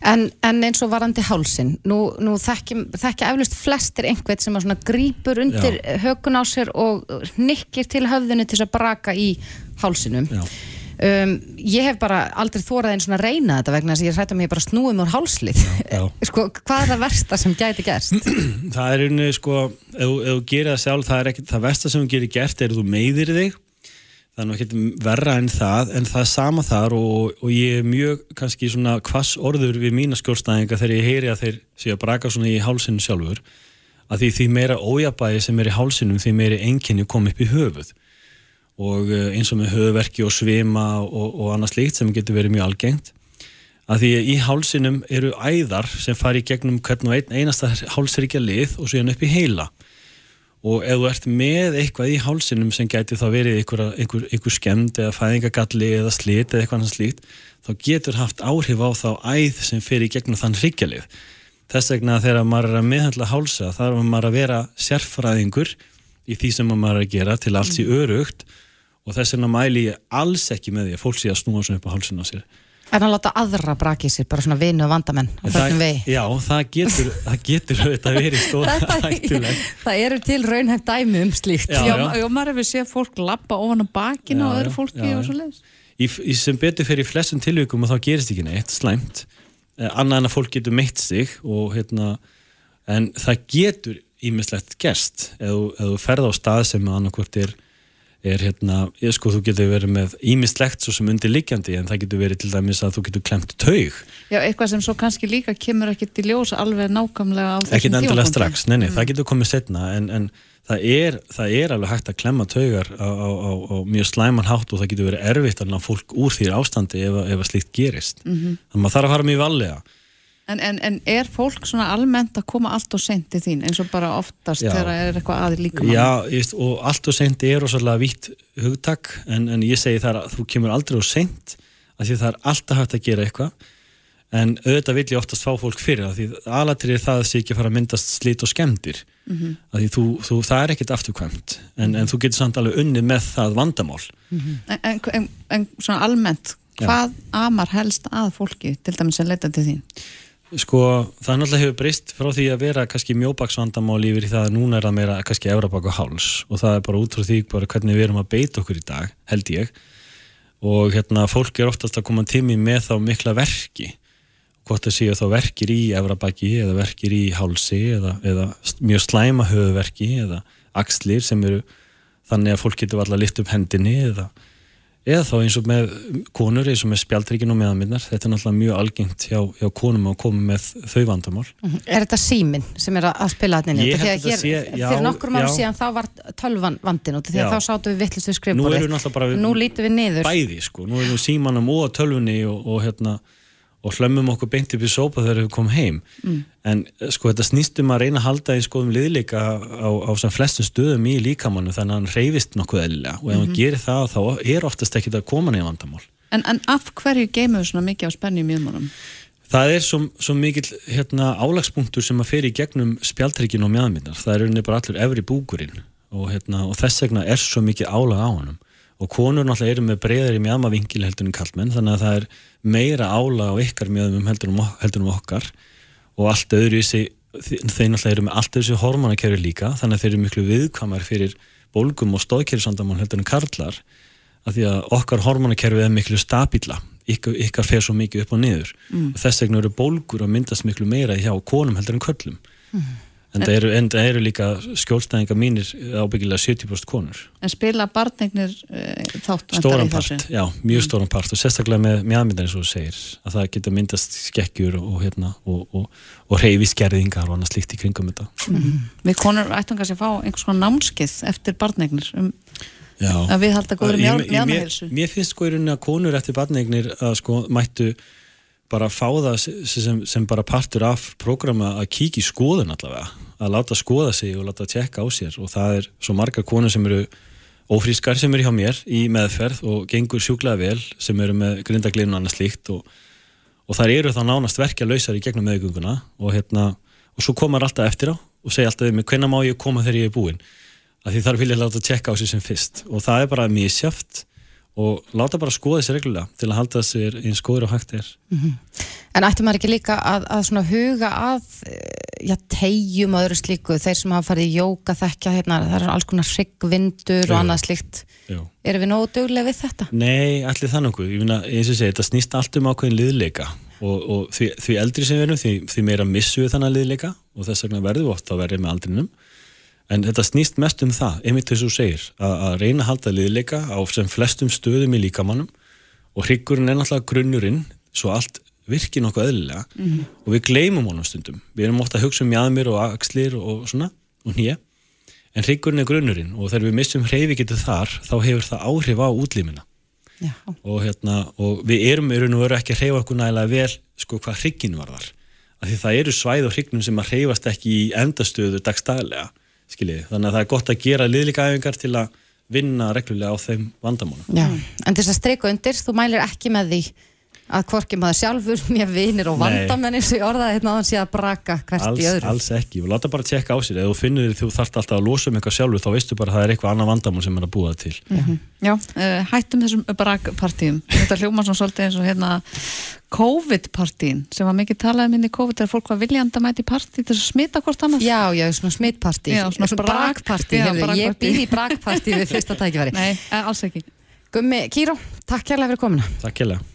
En, en eins og varandi hálsin, nú, nú þekkja, eflust flestir einhvern sem að grípur undir Já. hökun á sér og nikkir til höfðinu til að braka í hálsinum. Já. Um, ég hef bara aldrei þórað einn svona að reyna þetta vegna þess að ég hrætta mig bara snúið mér hálslið. Sko, hvað er það versta sem gæti gerst? það er unni sko ef, þú- ef þú gerir það sjálf, það er ekki það versta sem þú gerir gert er að þú meiðir þig það er nú ekki verra en það en það er sama þar og, og ég er mjög kannski svona kvass orður við mína skjórnstæðinga þegar ég heyri að þeir séu að braka svona í hálsinu sjálfur að því því meira ójabæði sem er í hálsinum því meiri enginni kom upp í höfuð og eh, eins og með höfuverki og svima og, og annað slíkt sem getur verið mjög algengt. Að því í hálsinum eru æðar sem fari í gegnum hvern og einn einasta hálsríkja lið og svo hérna upp í heila. Og ef þú ert með eitthvað í hálsinum sem gæti þá verið einhver, einhver, einhver skemmt eða fæðingagalli eða slit eða eitthvað annars slíkt þá getur haft áhrif á þá æð sem fer í gegnum þann hryggjalið þess vegna þegar maður er að meðhandla hálsa þarf maður að vera sérfræðingur í því sem maður er að gera til alls í örugt og þess vegna mæli ég alls ekki með því að fólk sé að snúa svona upp á hálsina á sér En að láta aðra braki sér, bara svona vinu og vandamenn á förnum vegi. já, það getur, það getur auðvitað verið stóra Þetta- hættulegt Það eru til raunhæft dæmi um slíkt. Já, já, já. já, maður hefur séð fólk lappa ofan á bakinu Já, og öðru fólki já, og svo leiðis. í, í sem betur fyrir flestum tilvíkum og þá gerist ekki neitt slæmt eh, annað en að fólk getur meitt sig og hérna en það getur ímislegt gerst ef þú, ef þú ferð á stað sem annarkvort er, er hérna, ég sko þú getur verið með ímislegt svo sem undirliggjandi en það getur verið til dæmis að þú getur klemt taug. Já, eitthvað sem svo kannski líka kemur ekkert í ljós alveg nákvæmlega á þessum ekki endilega tímapunkti. strax, nei, nei, það getur komið setna en, en það, er, það er alveg hægt að klemma taugar á, á, á, á mjög slæman hátt og það getur verið erfitt að ná fólk úr því ástandi ef, ef að slíkt gerist. Mhm. þannig að maður þarf að fara mjög valega En, en, en er fólk svona almennt að koma allt og seint til þín eins og bara oftast Já. þegar er eitthvað aðið líka Já, ég veist, og allt og seint er rosalega vítt hugtak en, en ég segi það að þú kemur aldrei og seint af því það er alltaf hægt að gera eitthvað en auðvitað vil ég oftast fá fólk fyrir af því aðlatrið er það að sé ekki að fara að myndast slit og skemmtir Mhm. af því þú, þú, það er ekkert afturkvæmt en, en þú getur samt alveg unnið með það vandamál en, en, en, en svona almennt Já. hvað amar helst að fólki til dæmis sem leita til þín Sko, það náttúrulega hefur breyst frá því að vera kannski mjóbaksvandamál yfir það að núna er það meira kannski efrabak og háls og það er bara út frá því bara hvernig við erum að beita okkur í dag, held ég. Og hérna fólk er oftast að koma tími með þá mikla verki. Hvort það séu þá verkir í efrabaki eða verkir í hálsi eða, eða mjög slæma höfuverki eða axlir sem eru þannig að fólk getur alltaf lyfta upp hendinni eða, eða þá eins og með konur eins og með spjaldrykkin og meðanminnar þetta er náttúrulega mjög algengt hjá, hjá konum að koma með þau vandamál Er þetta síminn sem er að spila þarna inn? Ég Út af því held að að hér, sé- já, fyrir nokkrum árum já. síðan þá var tölvan vandin út því að þá sátum við vittlust við Nú Nú lítum við niður. bæði sko, nú erum við símanum og tölvunni og, og hérna og hlömmum okkur beint upp í sópa þegar við komum heim Mm. en eh, sko þetta snýst um að reyna að halda í skoðum liðleika á, á sem flestum stöðum í líkamannu þannig að hann reyfist nokkuð eðlilega og ef hann Mhm. gerir það þá er oftast ekkit að koma neða vandamál En, en af hverju geymum við svona mikið á spennu í mjöðmónum? Það er svo, svo mikill hérna, álagspunktur sem að fer í gegnum spjaldrykkin og mjöðmyndar. Það er rauninni bara allur efri búkurinn og, hérna, og þess vegna er svo mikið álag á honum. Og konur náttúrulega eru með breyðari mjöðmavingil heldur en kallmenn þannig að það er meira álag á ykkar mjöðmum heldur en, heldur en okkar og allt öðru í sig, þeir náttúrulega eru með allt öðru hormonakerfi líka þannig að þeir eru miklu viðkvæmar fyrir bólgum og stóðkerfisandamál heldur en karlar af því að okkar hormonakerfi er miklu stabíla ykkar, ykkar fer svo mikið upp og niður Mm. og þess vegna eru bólgur að myndast miklu meira hjá konum heldur en köllum Mm. En það eru, en það eru líka skjólstæðinga mínir ábyggilega 70% konur. En spila barnegnir uh, þátt stóran part, já, mjög stóran part og sérstaklega með mjöðmyndar eins og þú segir að það geta myndast skekkjur og, hérna, og, og, og reyfiskerðingar og annað slíkt í kringum þetta. Mhm. Við konur ættum kannski að fá einhvers konar námskið eftir barnegnir um Já. að við halda góður ég- mér, mér finnst sko í rauninni að konur eftir barneignir að sko mættu bara fá það sem, sem, bara partur af prógrama að kíkja í skoðun allavega. Að láta skoða sig og láta tjekka á sér. Og það er svo margar konur sem eru ófrískar sem eru hjá mér í meðferð og gengur sjúklega vel sem eru með grindaglinu og annað slíkt. Og, og þær eru þá nánast verkja lausar í gegnum meðgönguna. Og hérna og svo komar alltaf eftir á og segja alltaf mig hvenna má ég koma þegar ég er búinn? Að því þar vil ég láta tjekka á sig sem fyrst. Og það er bara misjaft og láta bara skoða þessi reglulega til að halda sér eins góður og hægt er. Mhm. En ætti maður ekki líka að, að huga að eh, já, tegjum öðru slíku, þeir sem hafa farið í jóka þekkja hérna, það er alls konar hryggvindur og annað slíkt. Erum við nógu duglega við þetta? Nei, allir það nokkuð, ég finna, eins og segi, þetta snýst allt um ákveðin liðleika. Og, og því, því eldri sem við erum, því, því meira missu við þannig liðleika og þess vegna verðum við oft að verða með aldrinum en þetta snýst mest um það, einmitt þess að þú segir að, reyna að halda liðleika á sem flestum stöðum í líkamannum og hryggurinn er náttúrulega grunnurinn svo allt virki nokkuð eðlilega. Mhm. og við gleymum honum stundum. Við erum ofta að hugsa um jæðmir og axlir og svona og nýja en hryggurinn er grunnurinn og þegar við missum hreyfi getur þar þá hefur það áhrif á útlímina Já. og, hérna, og við erum í raun og veru ekki að hreyfa okkur nægilega vel sko hvað hrygginn var þar. Af því það eru svæð og hryggnum sem að hreyfast ekki í endastöðu dagstæðlega skiljiði, þannig að það er gott að gera liðlíka æfingar til að vinna reglulega á þeim vandamálum. Já, en þess að streika undir, þú mælir ekki með því að hvorki maður sjálfur, mér vinir og vandamenn eins og ég orðaði hérna á hann sé að braka hvert alls, í öðru. alls ekki, og láta bara tjekka á sér ef þú finnur því þú þarft alltaf að losa um eitthvað sjálfur þá veistu bara að það er eitthvað annað vandamál sem er að búa það til Mhm. Já, uh, hættum þessum brakpartíum. Þetta hljóma svona svolítið eins og hérna COVID-partíin sem var mikið talað um inn í COVID þegar fólk var viljandi að mæti partí til að smita hvort annað. Já, já, svona smitpartí. Svona Svona brak- brakpartí, ég brakpartí. býð í brakpartí við fyrsta tækifæri. Nei, eh, alls ekki. Gummi, Kíró, takk kærlega fyrir komuna. Takk kærlega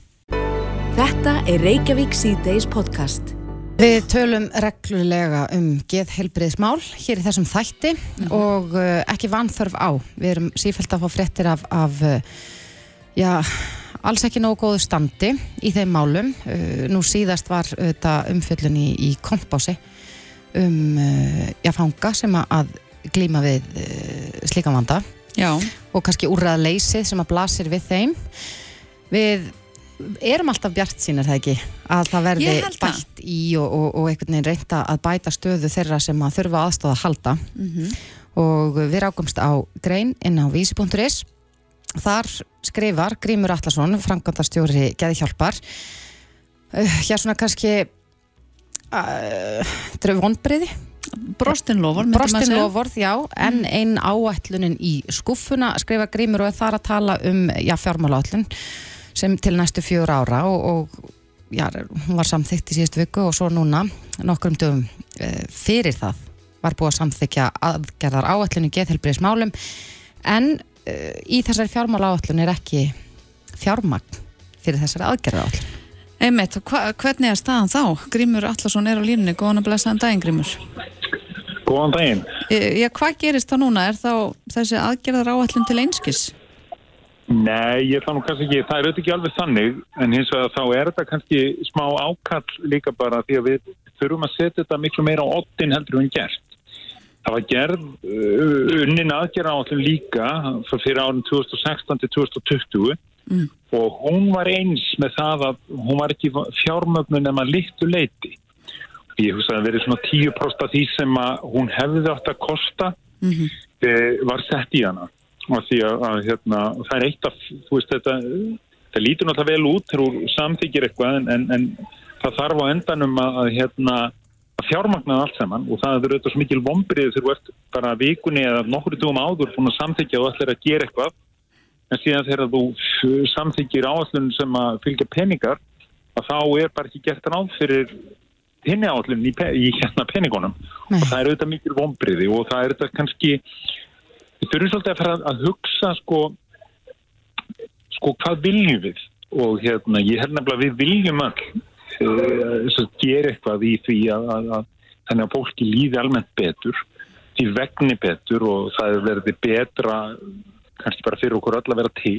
Þetta er Reykjavík C-Days podcast. Við tölum reglulega um geðheilbriðismál hér í þessum þætti og uh, ekki vanþörf á. Við erum sífælt að fá fréttir af, af uh, já, alls ekki nógu góðu standi í þeim málum. Uh, nú síðast var þetta umfjöllun í, í kompási um uh, já, fanga sem að- glíma við uh, slíkan vanda Já. og kannski úrraðleysið sem að blasir við þeim. Við erum alltaf bjart sín, er það ekki? Að það verði bætt í og, og, og einhvern veginn reynda að bæta stöðu þeirra sem að þurfa aðstóða að halda Mhm. og við rákumst á grein inn á vísi.is þar skrifar Grímur Atlason framkvæmdastjóri Geði Hjálpar uh, hér svona kannski uh, þetta eru vonbriði Brostin lofur, myndi maður Brostin segja. lofurð, já, en ein áætlunin í skuffuna skrifa Grímur og þar að tala um já, fjármálaáætlun sem til næstu fjör ára og, og já, hún var samþykkt í síðustu viku og svo núna nokkrum dögum uh, fyrir það var búið að samþykja aðgerðar í geðhelbriðismálum en uh, í þessari fjármálaáætlun er ekki fjármagn fyrir þessari aðgerðar áætlun Einmitt, hva, hvernig er staðan þá? Grímur Allarsson er á línunni, góðan að blessaðan daginn Grímur. Góðan daginn. E, já, hvað gerist þá núna? Er þá þessi aðgerðar áætlun til einskis? Nei, ég ætla nú kannski ekki, það er auðvitað ekki alveg þannig, en hins vegar þá er þetta kannski smá ákall líka bara því að við þurfum að setja þetta miklu meira á ottin heldur en gert. Það var gerð uh, unnin aðgerða áallum líka fyrir árin 2016 til 2020 Mm. og hún var eins með það að hún var ekki fjármögnun nema litlu leiti ég hugsa að það verið svona 10% af því sem hún hefði átt að kosta Mhm. e, var sett í hana og því að, að hérna, það er eitt af þú veist þetta það lítur náttúrulega vel út þegar þú samþykir eitthvað en, en, en það þarf á endanum að, að hérna að fjármagna það allt saman og það er auðvitað svo mikil vombrið þegar þú ert bara vikunni eða nokkur dugum áður búin að samþykja og ætlir að gera eitthvað en síðan þegar þú samþykir áallun sem að fylgja peningar að þá er bara ekki gert ráð fyrir hinni áallun í, í hérna peningunum. Og það er auðvitað mikil vombriði og það er auðvitað kannski við þurfum svolítið að fara að hugsa sko, sko hvað viljum við? Og hérna ég held nefnilega að við viljum all uh, gera eitthvað í því að, að, að þannig að fólki líði almennt betur því vegni betur og það er verið betra kannski bara fyrir okkur öll að vera til.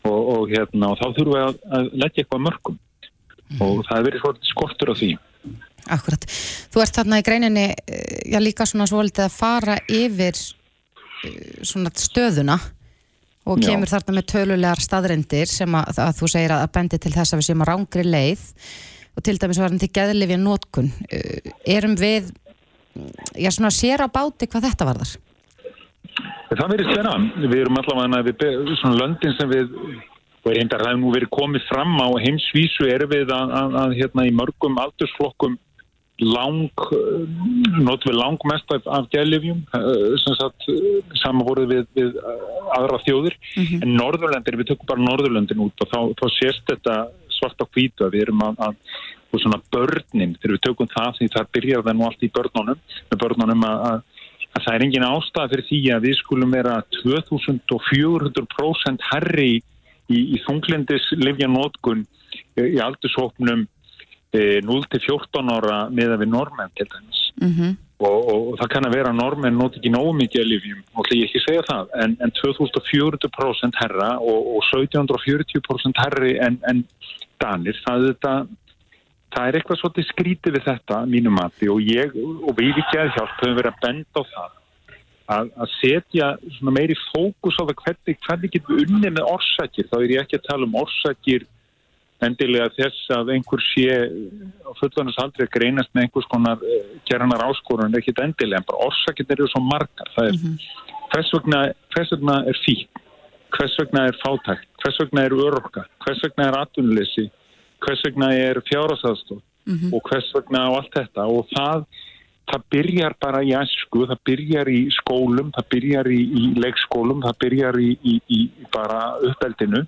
Og, og, hérna, og þá þurfum við að, að leggja eitthvað að mörgum. Og það er svolítið skortur á því. Akkurat. Þú ert þarna í greininni eh, já líka svona svolítið að fara yfir eh, svona stöðuna og Já. kemur þarna með tölulegar staðrendir sem að, að þú segir að bendi til þess að við séum að rángri leið og til dæmis var hann til geðlifja nótkun. Erum við já svona sér á báti hvað þetta varðar? Það verið spenna. Við erum allavega við, svona löndin sem við og reyndar það er nú verið komið fram á heimsvísu erum við að, að, að hérna í mörgum aldursflokkum lang not við langmest af, af gælifjum sem sagt samanvorið við, við uh, aðra þjóðir. En Norðurlendir, við tökum bara Norðurlendin út og þá, þá sést þetta svart á hvítu að við erum að, að og svona börnin, þegar við tökum það því það byrjar það nú allt í börnunum með börnunum að, að, að það er engin ástæða fyrir því að við skulum vera 2400% herri í, í þunglindis livjanótkun í aldurshópnum e, 0-14 ára með að við normenn til dæmis. Mhm. og, og, og það kann að vera að normenn nót ekki nógu mikið að livjum og ætla ég ekki að segja það en, en 2400% herra og, og 1740% herri en, en danir. Það er þetta það er eitthvað svolítið skrítið við þetta að mínu mati og ég og við ekki að hjálp höfum verið að benda á það að, að setja meiri fókus á það hvernig, hvernig getum við unni með orsakir. Þá er ég ekki að tala um orsakir endilega þess að einhver sé á fullvannis aldrei að greinast með einhvers konar gerðanar áskorun ekki endilega, en bara orsakir eru svo margar. Það er, hvers, vegna, hvers vegna er fík hvers vegna er fátækt, hvers vegna er örorka? Hvers vegna er atvinnuleysi? Hvers vegna er fjárhásaðstof og hvers vegna og allt þetta? Og það, það byrjar bara í æsku, það byrjar í skólum það byrjar í, í leikskólum það byrjar í, í, í bara uppeldinu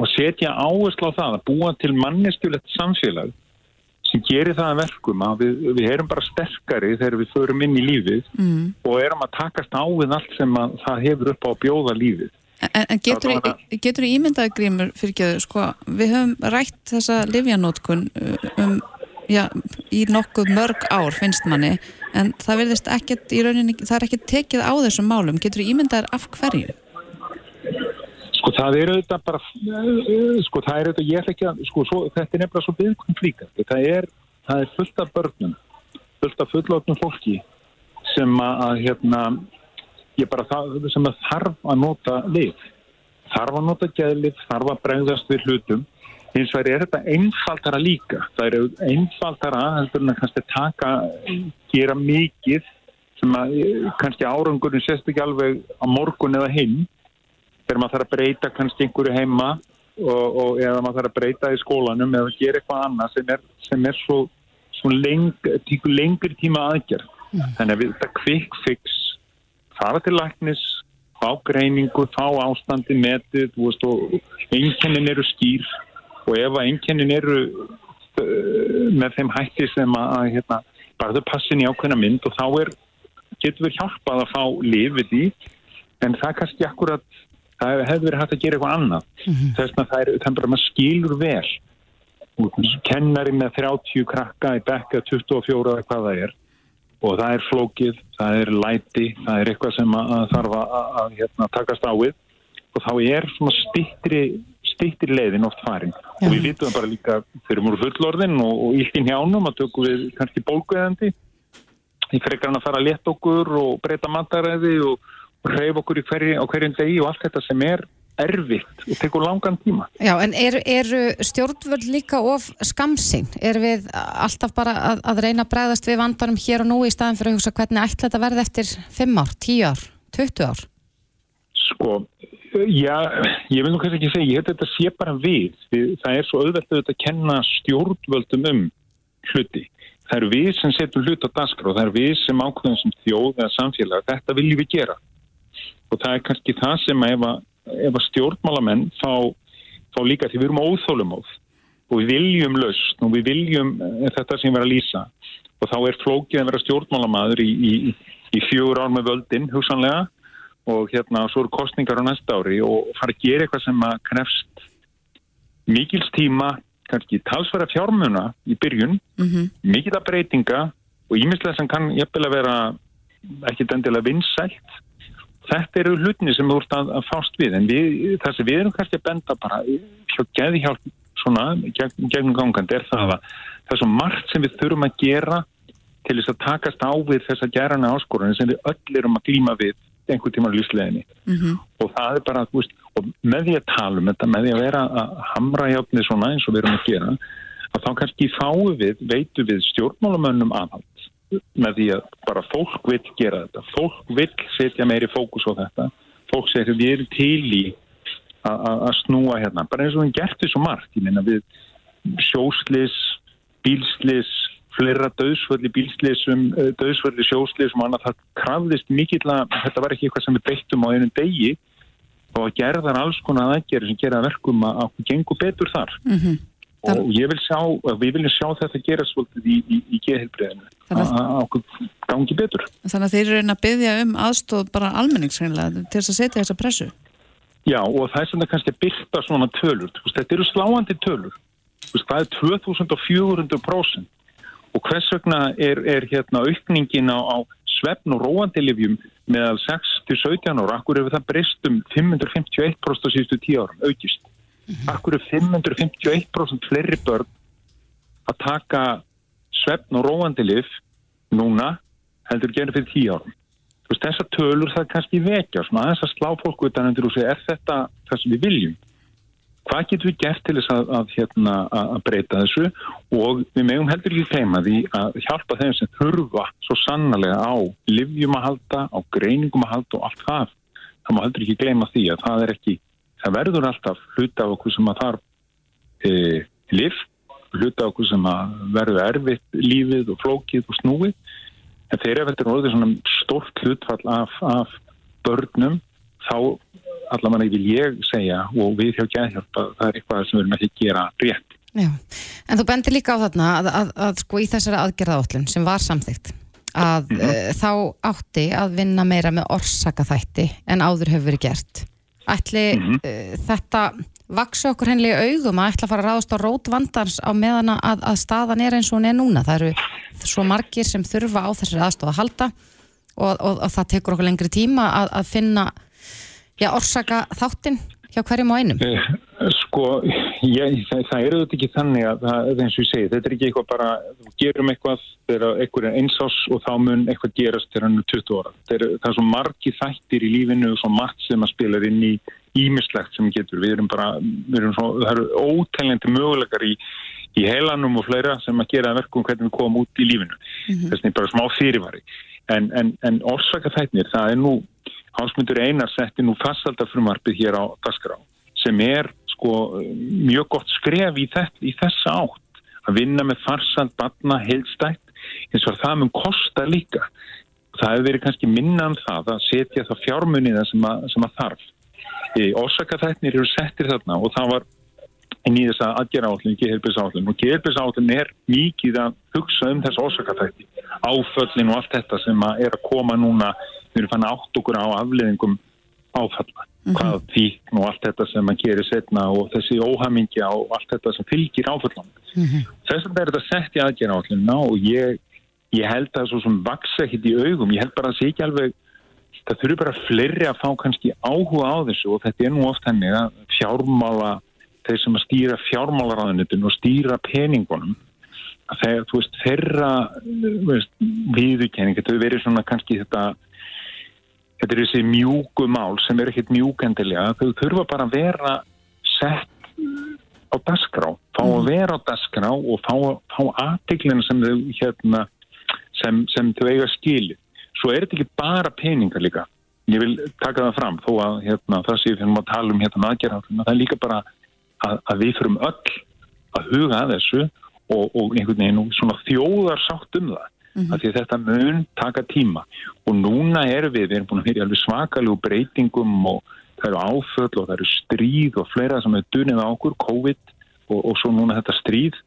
og setja áherslu á það að búa til manneskjulegt samfélag sem gerir það að verkum að við, við erum bara sterkari þegar við förum inn í lífið Mm. og erum að takast á við allt sem að það hefur upp á að bjóða lífið En, en getur, getur ímyndaði grímur fyrir ekki sko, við höfum rætt þessa livjanótkun um, já, í nokkuð mörg ár finnst manni, en það verðist ekkert í rauninni, það er ekkert tekið á þessum málum, getur ímyndaðir af hverju? Sko það er auðvitað bara, sko það er auðvitað, ég ætla ekki að, sko svo, þetta er nefnilega svo viðkvæm flíka. Það er, það er fullt af börnum, fullt af fullotnum fólki sem að, hérna, ég bara það, sem að þarf að nota lif. Þarf að nota geðlif, þarf að bregðast við hlutum. Hins vegar er þetta einfaldara líka. Það er einfaldara, heldur en að kannski taka, gera mikið sem að kannski árangurinn sést ekki alveg á morgun eða hinn þegar maður þarf að breyta kannski einhverju heima og, og eða maður þarf að breyta í skólanum eða gera eitthvað annað sem er, sem er svo, svo leng, lengri tíma aðgerð. Þannig að við þetta quick fix, fara til læknis, fá greiningu, fá ástandi metið, veist, og einkennin eru skýr og ef að einkennin eru uh, með þeim hætti sem að, að hérna, bara þau passin í ákveðna mynd og þá er, getur við hjálpað að fá lifið í en það er kannski akkurat það hefur verið hægt að gera eitthvað annað. Þess að það er, er bara maður skilur vel. Kennari með 30 krakka í bekka 24 eða hvað það er. Og það er flókið, það er læti það er eitthvað sem þarf að, að, að hérna, takast á við. Og þá er svona stittri stittri leiðin oft farin. Og við vitum bara líka þegar við erum fullorðin og, og illt í njánum að tökum við kannski bólguðandi í frekar hann að fara að leta okkur og breyta mataræði og, og hreyfa okkur hverju, á hverjum degi og allt þetta sem er erfitt og tekur langan tíma. Já, en eru er stjórnvöld líka of skamsinn? Er við alltaf bara að, að reyna að bregðast við vandanum hér og nú í staðin fyrir að hugsa hvernig ætla þetta verði eftir 5 ár, 10 ár, 20 ár? Sko, já, ég vil nú kannski ekki segja, ég held að þetta sé bara við. það er svo auðvelt að kenna stjórnvöldum um hluti. Það eru við sem setjum hlut á daskra og það eru við sem ákveðum sem þjóð eða samfélag. Þetta viljum við gera. Og það er kannski það sem ef að, ef að stjórnmálamenn fá, fá líka því við erum óþólumóð og við viljum lausn og við viljum eh, þetta sem við erum að lýsa og þá er flókið að vera stjórnmálamaður í, í, í fjögur ár með völdin hugsanlega og hérna svo eru kostningar á næsta ári og fara að gera eitthvað sem að krefst mikils tíma, kannski talsverða fjármuna í byrjun, Mm -hmm. mikil að breytinga og ímislega sem kann að vera ekkit endilega vinsælt. Þetta eru hlutinni sem þú ert að, að fást við en við, það sem við erum kannski að benda bara hjá geðhjálp svona gegn, gegnum gangandi er það að það er svo margt sem við þurfum að gera til þess að takast á við þessa gerana áskorunni sem við öll erum að glíma við einhvern tíma á lífsleginni og það er bara, þú veist, og með því að tala um þetta, með því að vera að hamra hjálpni svona eins og við erum að gera að þá kannski fáum við, veitum við stjórnmálamönnum aðhald með því að bara fólk vil gera þetta. Fólk vil setja meiri fókus á þetta. Fólk segir við erum til í að- snúa hérna, bara eins og við gert því svo margt, við sjóslis, bílslis fleira döðsvöldi bílslisum döðsvöldi sjóslisum annað það krafðist mikill að þetta var ekki eitthvað sem við beittum á einum degi. Og gerðar alls konar aðgerði sem gera verkum að okkur gengur betur þar. Mhm. Og ég vil sjá, við viljum sjá þetta gera svolítið í, í, í geðheilbreyðinu Þannig að okkur gangi betur Þannig að þeir eru reyna að byggja um aðstóð bara almenningsreinlega til þess að setja þessa pressu. Já, og það er sem það kannski byrta svona tölur. Þetta eru sláandi tölur. Það er 2400 prósent. Og hvers vegna er, er hérna aukningin á, á svefn og róandilifjum meðal 6-17 ára, akkur hefur það breyst um 551% á síðustu 10 árum, aukist. Akkur er 551% fleiri börn að taka svefn og róandilif núna heldur gerði fyrir 10 árum. Veist, þessar tölur það kannski vekja, svona aðeins að slá fólku utan undir og segja, er þetta það sem við viljum? Hvað getum við gert til þess að, að, hérna, að breyta þessu og við megum heldur ekki teima því að hjálpa þeim sem þurfa svo sannlega á livjum að halda, á greiningum að halda og allt það. Það má heldur ekki gleyma því að það er ekki, það verður alltaf hluta af okkur sem að þarf e, liv, hluta af okkur sem að verður erfitt lífið og flókið og snúið en þegar þetta er orðið svona stórt hlutfall af, af börnum þá allavega vil ég segja og við hjá geðhjálp að það er eitthvað sem við erum ekki að gera rétt. Já, en þú bendir líka á þarna að, að, að sko í þessari aðgerðaállun sem var samþygt að mm þá átti að vinna meira með orsakaþætti en áður hefur verið gert. Ætli mm þetta vaksa okkur henni í augum að ætla að fara að ráðast á rót vandans á meðan að, að staðan er eins og hún er núna. Það eru svo margir sem þurfa á þessari aðstofa að halda og, og, og það tekur okkur lengri tíma að, að finna já, orsaka þáttin hjá hverjum og einum. Eh, Sko, ég, það, það eru þetta ekki þannig að það er eins og ég segi, þetta er ekki eitthvað bara, við gerum eitthvað þegar eitthvað er einsás og þá mun eitthvað gerast þegar hann er 20 ára. Það er, það er svo margi þættir í lífinu og svo margt sem að spila inn í ímislegt sem getur. Við erum bara, við erum svo, það eru óteljandi möguleikar í, í heilanum og fleira sem að gera verkum hvernig við komum út í lífinu. Þess vegna bara smá fyrirvari. En, en, en orsaka þættinir, það er nú, Hásmundur Einar setti nú fastaldafrumarpið hér á Dasgrá sem er sko mjög gott skref í, þess, í þessa átt að vinna með farsand, batna, heilstætt eins og það mun kosta líka. Það hefur verið kannski minna um það að setja það fjármuniða sem, að- sem að þarf. E, orsakaþætnir eru settir þarna og það var inn í þessa aðgerðállin, geðhelbisállin og geðhelbisállin er mikið að hugsa um þessa orsakaþætti áföllin og allt þetta sem að er að koma núna. Við erum fann átt okkur á afleðingum áfalla hvað fíkn og allt þetta sem að gera setna og þessi óhamingja og allt þetta sem fylgir áfallan þess að er þetta sett í aðgerðállina og ég, ég held að svo sem vaksa ekkit í augum, ég held bara að það sé ekki alveg það þurfi bara fleiri að fá kannski áhuga á þessu og þetta er nú oft henni að fjármála þeir sem að stýra fjármálaráðunitin og stýra peningunum að þeir, þú veist, þeirra viðurkenning, þetta hefur verið svona kannski þetta þetta er þessi mjúku mál sem er ekkit mjúkendilega, þau þurfa bara að vera sett á dasgrá, fá að vera á dasgrá og fá, fá aðtiklina sem þau hérna sem, sem þau eiga skili. Svo er þetta ekki bara peningar líka. Ég vil taka það fram þó að hérna, það sé þegar maður tala um hérna aðgerðan, það er líka bara að, að við þurfum öll að huga að þessu og, og einhvern veginn og svona þjóðar sátt um það. Mm Því að þetta mun taka tíma. Og núna erum við, við erum búin að fyrir alveg svakalegu breytingum og það eru áföll og það eru stríð og fleira sem er dunið á okkur, COVID og, og svo núna þetta stríð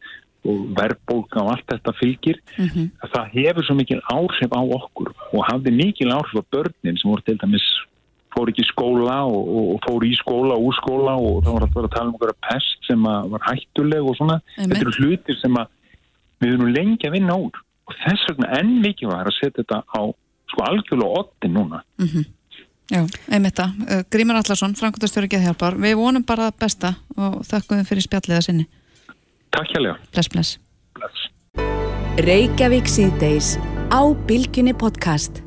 og verðbólka og allt þetta fylgir. Að það hefur svo mikil áhrif á okkur og hafði mikil áhrif á börnin sem voru til dæmis fór ekki í skóla og, og, fór í skóla og úr skóla og það var alltaf að tala um okkur pest sem að var hættuleg og svona Einmitt. þetta eru hlutir sem að við erum lengi að vinna úr og þess vegna enn mikið var að setja þetta á sko algjörlega oddin núna Mhm. Já, einmitt það. Uh, Grímur Allarsson, Frankundastjóri Geðhjálpar. Við vonum bara það besta og þakkum við fyrir spjalliða sinni. Takk hérlega. Bless, bless. Reykjavík síðdeis á Bilginni podcast.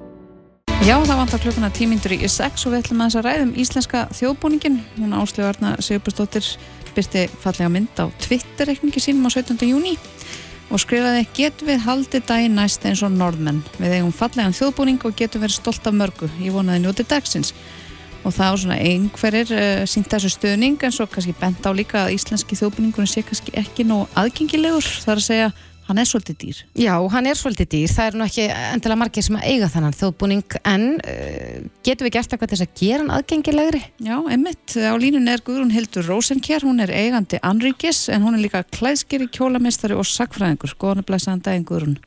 Já, það vantar klukkuna tímyndur í sex og við ætlum aðeins að ræðum íslenska þjóðbúningin. Hún Áslegu Arna Sigurbjörnsdóttir byrti fallega mynd á Twitter-reikningi sínum á 17. júni og skrifaði getum við haldið daginn næst eins og norðmenn. Við eigum fallegan þjóðbúning og getum verið stolt af mörgu. Ég vonaði njóti dagsins. Og það á svona einhverjir uh, sínt þessu stöðning en svo kannski bent á líka að íslenski þjóðbúningunum sé kannski ekki nóg aðgengilegur. Það er að segja, hann er svolítið dýr. Já, hann er svolítið dýr, það er nú ekki endilega margir sem að eiga þannan þjóðbúning en uh, getum við gert eitthvað til þess að gera hann aðgengilegri? Já, einmitt. Á línun er Guðrún Hildur Rosenkjær, hún er eigandi Anríkis en hún er líka klæðskeri, kjólamistari og sakfræðingur. Góðan að blæsaðan daginn Guðrún.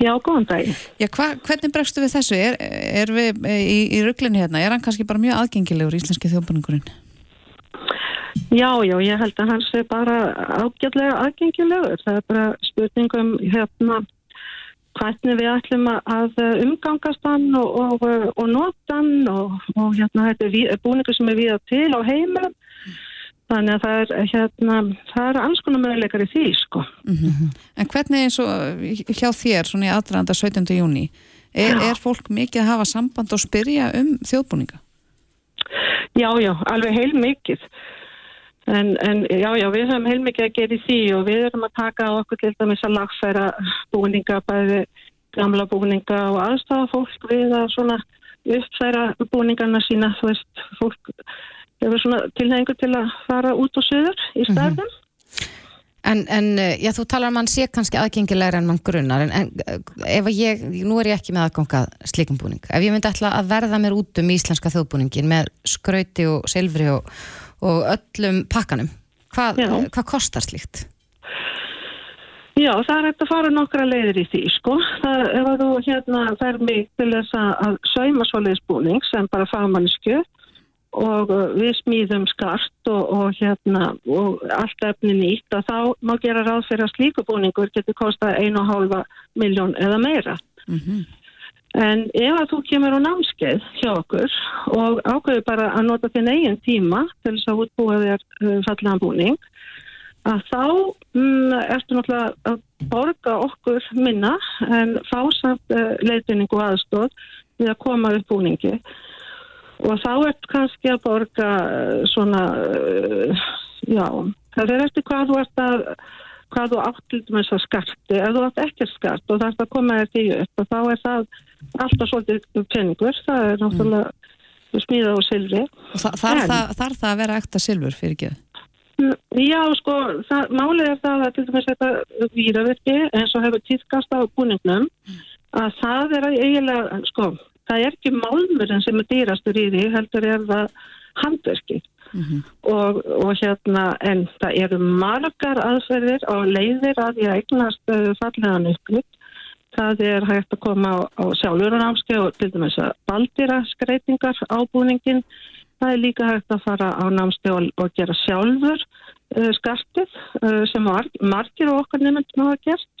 Já, góðan daginn. Já, hva, hvernig bregstu við þessu? Er, er við eh, í, í rugglinni hérna? Er hann kannski bara mjög aðgengilegur íslenski þjóðbúningurinn? Já, já, ég held að hans er bara ágjörlega aðgengilegur. Það er bara spurningum hérna hvernig við ætlum að- umgangast hann og, og, og nota hann og, og hérna þetta er búningur sem er við til á heimilum. Þannig að það er hérna, það er alls konar möguleikar í því, sko. En hvernig eins og hjá þér, svona í aðranda 17. júni, er, er fólk mikið að hafa samband og spyrja um þjóðbúninga? Já, já, alveg heil mikið. En, en já, já, við höfum heil mikið að gera í því og við erum að taka á okkur til dæmis að lagfæra búninga, bæði gamla búninga og aðstafa fólk við að svona uppfæra búningarna sína, þú veist, fólk hefur svona tilhengur til að fara út og söður í stærðum. En, en uh, já, þú talar um að hann sé kannski aðgengilegri en mann grunnar, en, en uh, ef ég, nú er ég ekki með aðgangað slikum búning, ef ég myndi ætla að verða mér út um íslenska þjóðbúningin með skrauti og silfri og, og öllum pakkanum, hvað, hvað kostar slíkt? Já, það er hægt að fara nokkra leiðir í því, sko. Það, ef að þú hérna fer mig til þess að, sauma svoleiðis búning sem bara fagmannisku og uh, við smíðum skart og, og hérna og allt efni nýtt að þá má gera ráð fyrir að slíku búningur getur og hálfa miljón eða meira. En ef að þú kemur á námskeið hjá okkur og ákveður bara að nota þinn eigin tíma til þess að útbúa þér uh, fallegan búning, að þá mm, ertu náttúrulega að borga okkur minna en fá samt uh, leiðbynning og aðstóð við að koma upp búningi. Og þá ertu kannski að borga uh, svona, uh, já, það er eftir hvað þú ert að hvað þú átt til dæmis að skarti. Ef þú átt ekkert skart og það er að koma þér því upp og þá er það alltaf svolítið peningur, það er náttúrulega smíða og silfri. Og þa þarf, það, þarf það að vera ekta silfur fyrir ekki? Mm, Já, sko, það, málið er það að til dæmis þetta víravirki eins og hefur týðkast á búningnum að það er eiginlega, sko, það er ekki málmurinn sem er dýrastur í því, heldur er það handverki og, og hérna, en það eru margar aðferðir og leiðir að því að eignast uh, fallegan upplut. Það er hægt að koma á, á sjálfurnámski og til dæmis að baldýra skreitingar á búningin. Það er líka hægt að fara á námski og, og gera sjálfur uh, skartið uh, sem mar margir og okkar nefndum hafa gert.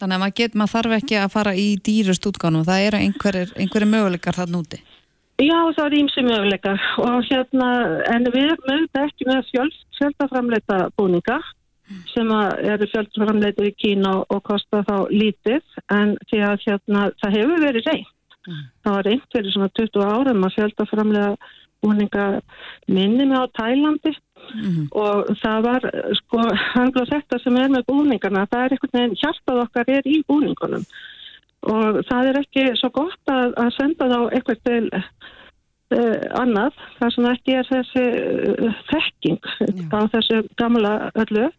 Þannig að maður, get, maður þarf ekki að fara í dýrust útgánum, það eru einhverjir, möguleikar þarna úti. Já, það er ímsi möguleikar og hérna, en við erum auðvitað ekki með fjöld, fjöldaframleita búninga sem eru fjöldaframleita í Kína og kosta þá lítið en því að hérna, það hefur verið reynd Það var reynt fyrir svona 20 árum að fjölda framlega búninga minni með á Tælandi. Og það var sko hangla þetta sem er með búningarna það er einhvern veginn hjartað okkar er í búningunum og það er ekki svo gott að, að senda þá eitthvað til uh, annað þar sem ekki er þessi uh, þekking á þessu gamla öllu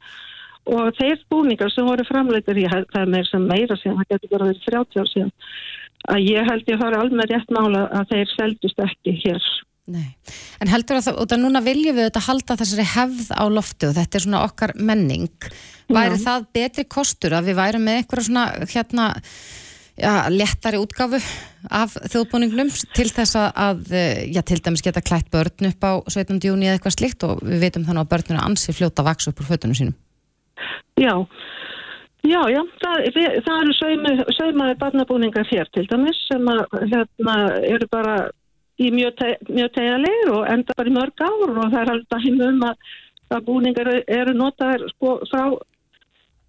og þeir búningar sem voru framleitir í það meir sem meira síðan, það getur bara verið 30 ár síðan að ég held ég fara alveg rétt mála að þeir seldust ekki hér En heldur að það, og það núna viljum við þetta halda þessari hefð á loftu og þetta er svona okkar menning. Væri Já. það betri kostur að við værum með einhverja svona hérna já, léttari útgáfu af þjóðbúningnum til þess að- eh, já, til dæmis geta klætt börn upp á 17. júni eða eitthvað slikt og við veitum þannig að börnuna ansi fljóta að vaksa upp úr fötunum sínum. Já, já, já, það, við, það eru saumaði barnabúningar hér til dæmis sem að, hérna, eru bara í mjög, te, mjög tegjalegir og enda bara í mörg ár og það er alveg dæmi um að, að búningar eru notaðir sko frá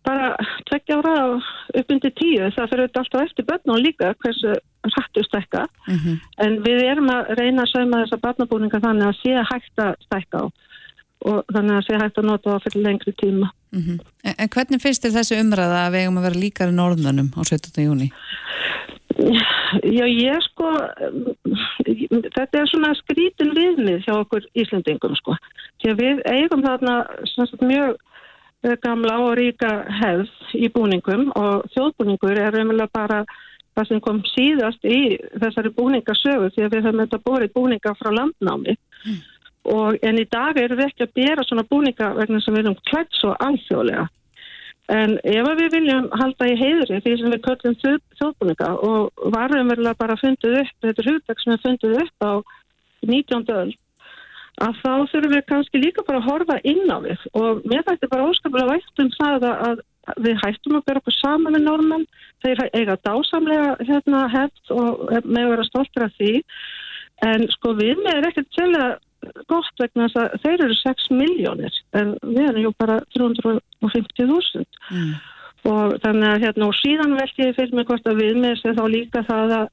bara tveggja ára upp undir tíu. Það fyrir alltaf eftir börnum líka hversu hrættu stekka en við erum að reyna að sauma þessa barnabúningar þannig að sé hægt að stekka á og þannig að sé hægt að nota það fyrir lengri tíma. En, en hvernig finnst þér þessi umræða að við eigum að vera líkar í norðunum á 17. júni? Já, ég sko, þetta er svona skrítin viðmið hjá okkur Íslandingum sko. Því að við eigum þarna sagt, mjög gamla og ríka hefð í búningum og þjóðbúningur er umlega bara það sem kom síðast í þessari búningasögu því að við höfum þetta borið búninga frá landnámi. Og, en í dag erum við ekki að bera svona búninga vegna sem við erum klætt svo alþjóðlega. En ef við viljum halda í heiðri því sem við köllum þjóð, þjóðbúninga og varum verðilega bara fundið upp, þetta er hugdag sem er fundið upp á 19. öll, að þá þurfum við kannski líka bara að horfa inn á við. Og mér þætti bara óskaplega vægt um það að, að við hættum að bera okkur saman með normann, þeir eiga dásamlega hérna hefð og með vera stoltur af því. En sko við með er ekkert sérlega gott vegna þess að þeir eru 6 miljónir en við erum jú bara 350.000 og þannig að hérna og síðan velti ég fyrir mig hvort að við með sér þá líka það að,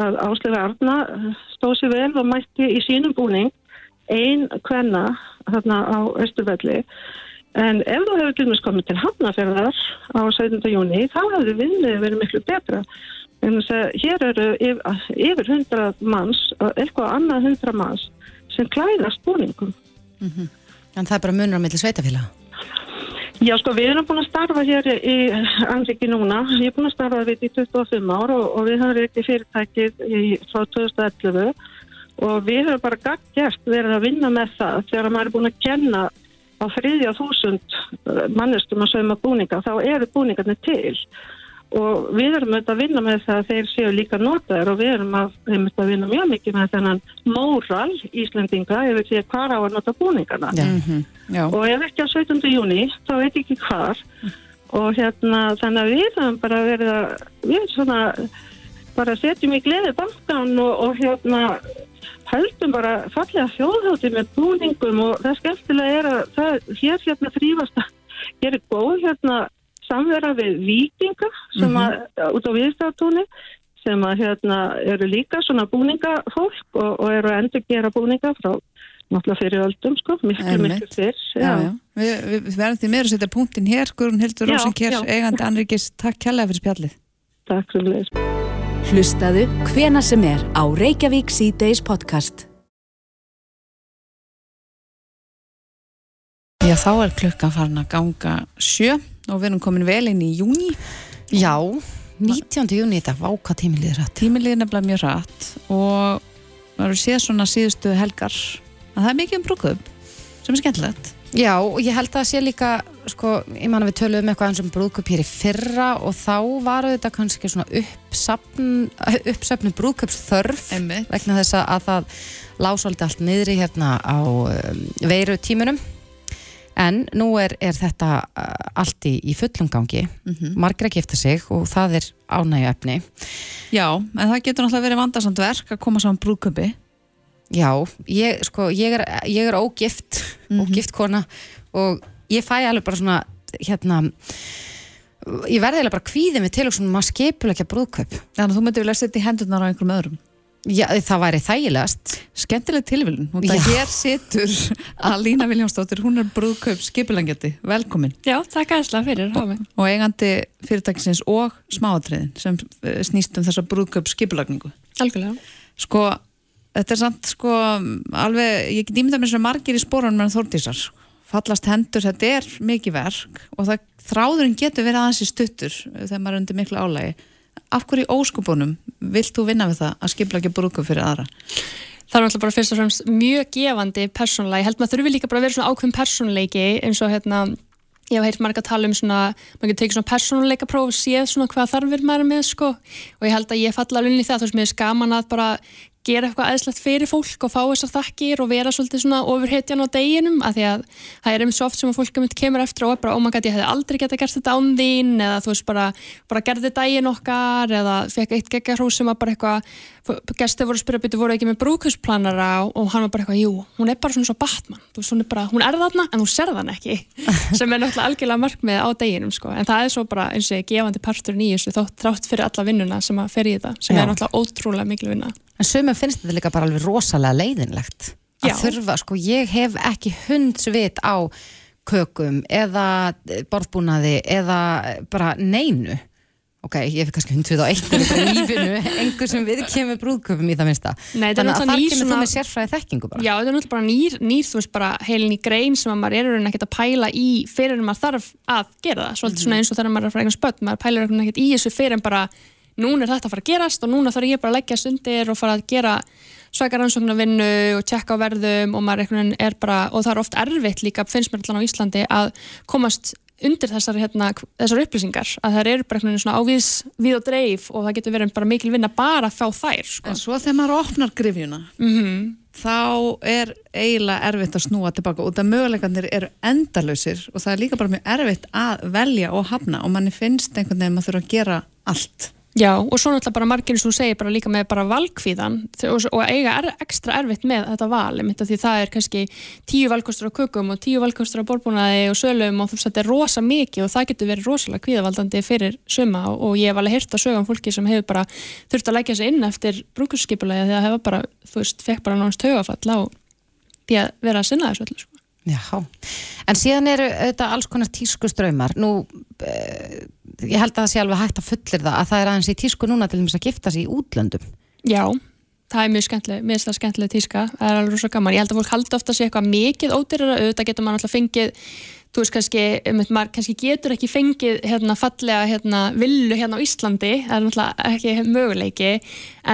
að Áslega Arna stóð sér vel og mætti í sínum búning ein kvenna þarna á Östurvelli en ef þú hefur til dæmis komið til Hafnarferðar á 17. júni þá hefur vinnið verið miklu betra en þess að hér eru yfir, yfir 100 manns og eitthvað annað 100 manns sem klæðast búningum En það er bara munur á milli sveitafélaga. Já, sko, við erum búin að starfa hér í Andriki núna. Ég er búin að starfa við í 25 ár og, og við höfum reykti fyrirtækið í, frá 2011 og við höfum bara gaggjert verið að vinna með það. Þegar maður er búin að kenna á þriðja þúsund mannestum að sauma búninga, þá eru búningarnir til. Og við erum auðvitað að vinna með það að þeir séu líka notaður og við erum að, að vinna mjög mikið með þennan móral Íslendinga yfir því að hvað á að nota búningarna Já. og ef ekki á 17. júni þá veit ekki hvar. Og hérna þannig að við höfum bara verið að við svona bara setjum í gleði bankan og, og hérna höldum bara fallega þjóðhátti með búningum og það skemmtilega er að það, hér hérna þrýfast að er góð hérna samvera við vikinga sem að, út á viðstátúni sem að hérna eru líka svona búningafólk og, og eru að endur gera búninga frá náttúrulega fyrir öldum sko, miklu, miklu fyrr Já, já. Við, við, við verðum því meira að setja punktin hér, Guðrún Hildur Já, Rósinkjær, já. eigandi Anrikis, takk kærlega fyrir spjallið. Takk fyrir. Hlustaðu hvena sem er á Reykjavík C-Days podcast. Já, þá er klukkan farin að ganga sjö og við erum komin vel inn í júni. Já, 19. júni þetta, váka tímilið rætt. Tímilið er nefnilega mjög rætt og við erum séð svona síðustu helgar að það er mikið um brúkup sem er skemmtilegt. Já, og ég held að það sé líka, sko, ég man að við töluðum eitthvað eins um brúðköp hér í fyrra og þá var þetta kannski svona uppsapnu brúðköpsþörf vegna þess að það lásóldi allt niðri hérna á um, veiru tímunum en nú er, er þetta uh, allt í, í fullum gangi Mhm. margir að gifta sig og það er ánægju efni Já, en það getur náttúrulega verið vandarsamt verk að koma saman brúðköpi. Já, ég, sko, ég er, ég er ógift, ógift kona og ég fæ alveg bara svona, hérna, ég verði eiginlega bara kvíðið mig til og svona maður skipulegja brúðkaup. Þannig að þú myndir vilja setja í hendurnar á einhverjum öðrum. Já, það væri þægilegast. Skemmtileg tilvílun og það hér situr að Lína Viljánsdóttir, hún er brúðkaup skipulangjandi, velkomin. Já, takk aðeinslega fyrir hafa mig. og eigandi fyrirtækisins og smáatriðin sem eh, snýst um þessa brúðkaup skipulagningu. Algjörlega. Sko, þetta er samt sko alveg, ég get ímyndað mér sem margir í spórunum meðan Þórdísar fallast hendur, þetta er mikið verk og það þráðurinn getur verið aðeins í stuttur þegar maður er undir miklu álægi af hverju óskupunum vilt þú vinna við það að skipulagja brúðkaup fyrir aðra? Það er náttúrulega bara fyrst og fremst mjög gefandi persónulega. Ég held maður þurfi líka bara að vera svona ákveðin persónuleiki eins og hérna, ég hef heyrt marga tala um svona, maður getur tekið svona persónuleika próf og séð svona hvað þarfir maður með sko og ég held að ég falla alveg inn í það, þú veist, mér er skaman að bara gera eitthvað aðeinslegt fyrir fólk og fá þessar þakkir og vera svolítið svona ofurhetjan á deginum af því að það er um svo oft sem að fólk kemur eftir og er bara, oh my god, ég hefði aldrei geta gert þetta án þín eða þú veist bara, bara gerði daginn okkar eða fekk eitt geggarhús sem að bara eitthvað gestur voru að spyrja byrju voru ekki með brúkusplanara og, hann var bara eitthvað, jú, hún er bara svona svo Batman. Þú veist, hún er bara, hún er þarna en þú serð hann ekki sem er náttúrulega algjörlega markmið á deginum sko, en það er svo bara eins og ég gefandi parturinn í þessu þótt þrátt fyrir alla vinnuna sem að fer í þetta sem Já. er náttúrulega ótrúlega mikil vinna. En sömum finnst þetta líka bara alveg rosalega leiðinlegt að Já. þurfa, sko, ég hef ekki hundsvit á kökum eða borðbúnaði eða bara neinu ok, ég hef kannski á einhverju bara í lífinu, einhver sem við kemur brúðköpum í það minnsta, Nei, þannig að ný kemur þú með sérfræði þekkingu bara. Já, þetta er náttúrulega bara nýr, nýr þú veist, bara heilin í grein sem að maður er rauninni ekkert að pæla í fyrir en maður þarf að gera það, svolítið svona eins og þegar maður er að fara eitthvað spött, maður pælar ekkert í þessu fyrir en bara, núna er þetta að fara að gerast og núna þarf ég bara að leggja stundir og fara að gera svakar rannsóknarvinnu og tjekka á verðum og er bara, og það er oft erfitt líka, finnst mér allan á Íslandi, að komast undir þessar, hérna, þessar upplýsingar að það eru bara svona ávíðs við og dreif og það getur verið bara mikil vinna bara fá þær sko. En svo þegar maður opnar grifjuna þá er eiginlega erfitt að snúa tilbaka og það möguleikarnir eru endalausir og það er líka bara mjög erfitt að velja og hafna og manni finnst einhvern veginn að maður þurfa að gera allt Já, og svo náttúrulega bara margir sem þú segir bara líka með bara valkvíðan og, og eiga er, ekstra erfitt með þetta val einmitt því það er kannski tíu valkostur á kökum og tíu valkostur á borðbúnaði og sölum og þú veist þetta er rosa mikið og það getur verið rosalega kvíðavaldandi fyrir suma og, og ég hef alveg heyrt að sögum fólki sem hefur bara þurft að leggja sig inn eftir brúkurskipulagi því að hefa bara, þú veist, fekk bara náttúrulega taugafall á því að vera að sinna þessu öllu sko. Já, en síðan eru auðvitað alls konar tísku ströymar. Nú, uh, ég held að það sé alveg hægt að fullir það að það er aðeins í tísku núna til þess að gifta sig í útlöndum. Já, það er mjög skemmtileg, mér finnst það skemmtileg tíska, það er alveg rosa gaman. Ég held að fólk haldi ofta að sé eitthvað mikið ódýrara, auðvitað getur maður alltaf fengið, þú veist kannski, maður kannski getur ekki fengið hérna fallega hérna villu hérna á Íslandi, það er náttúrulega ekki möguleiki,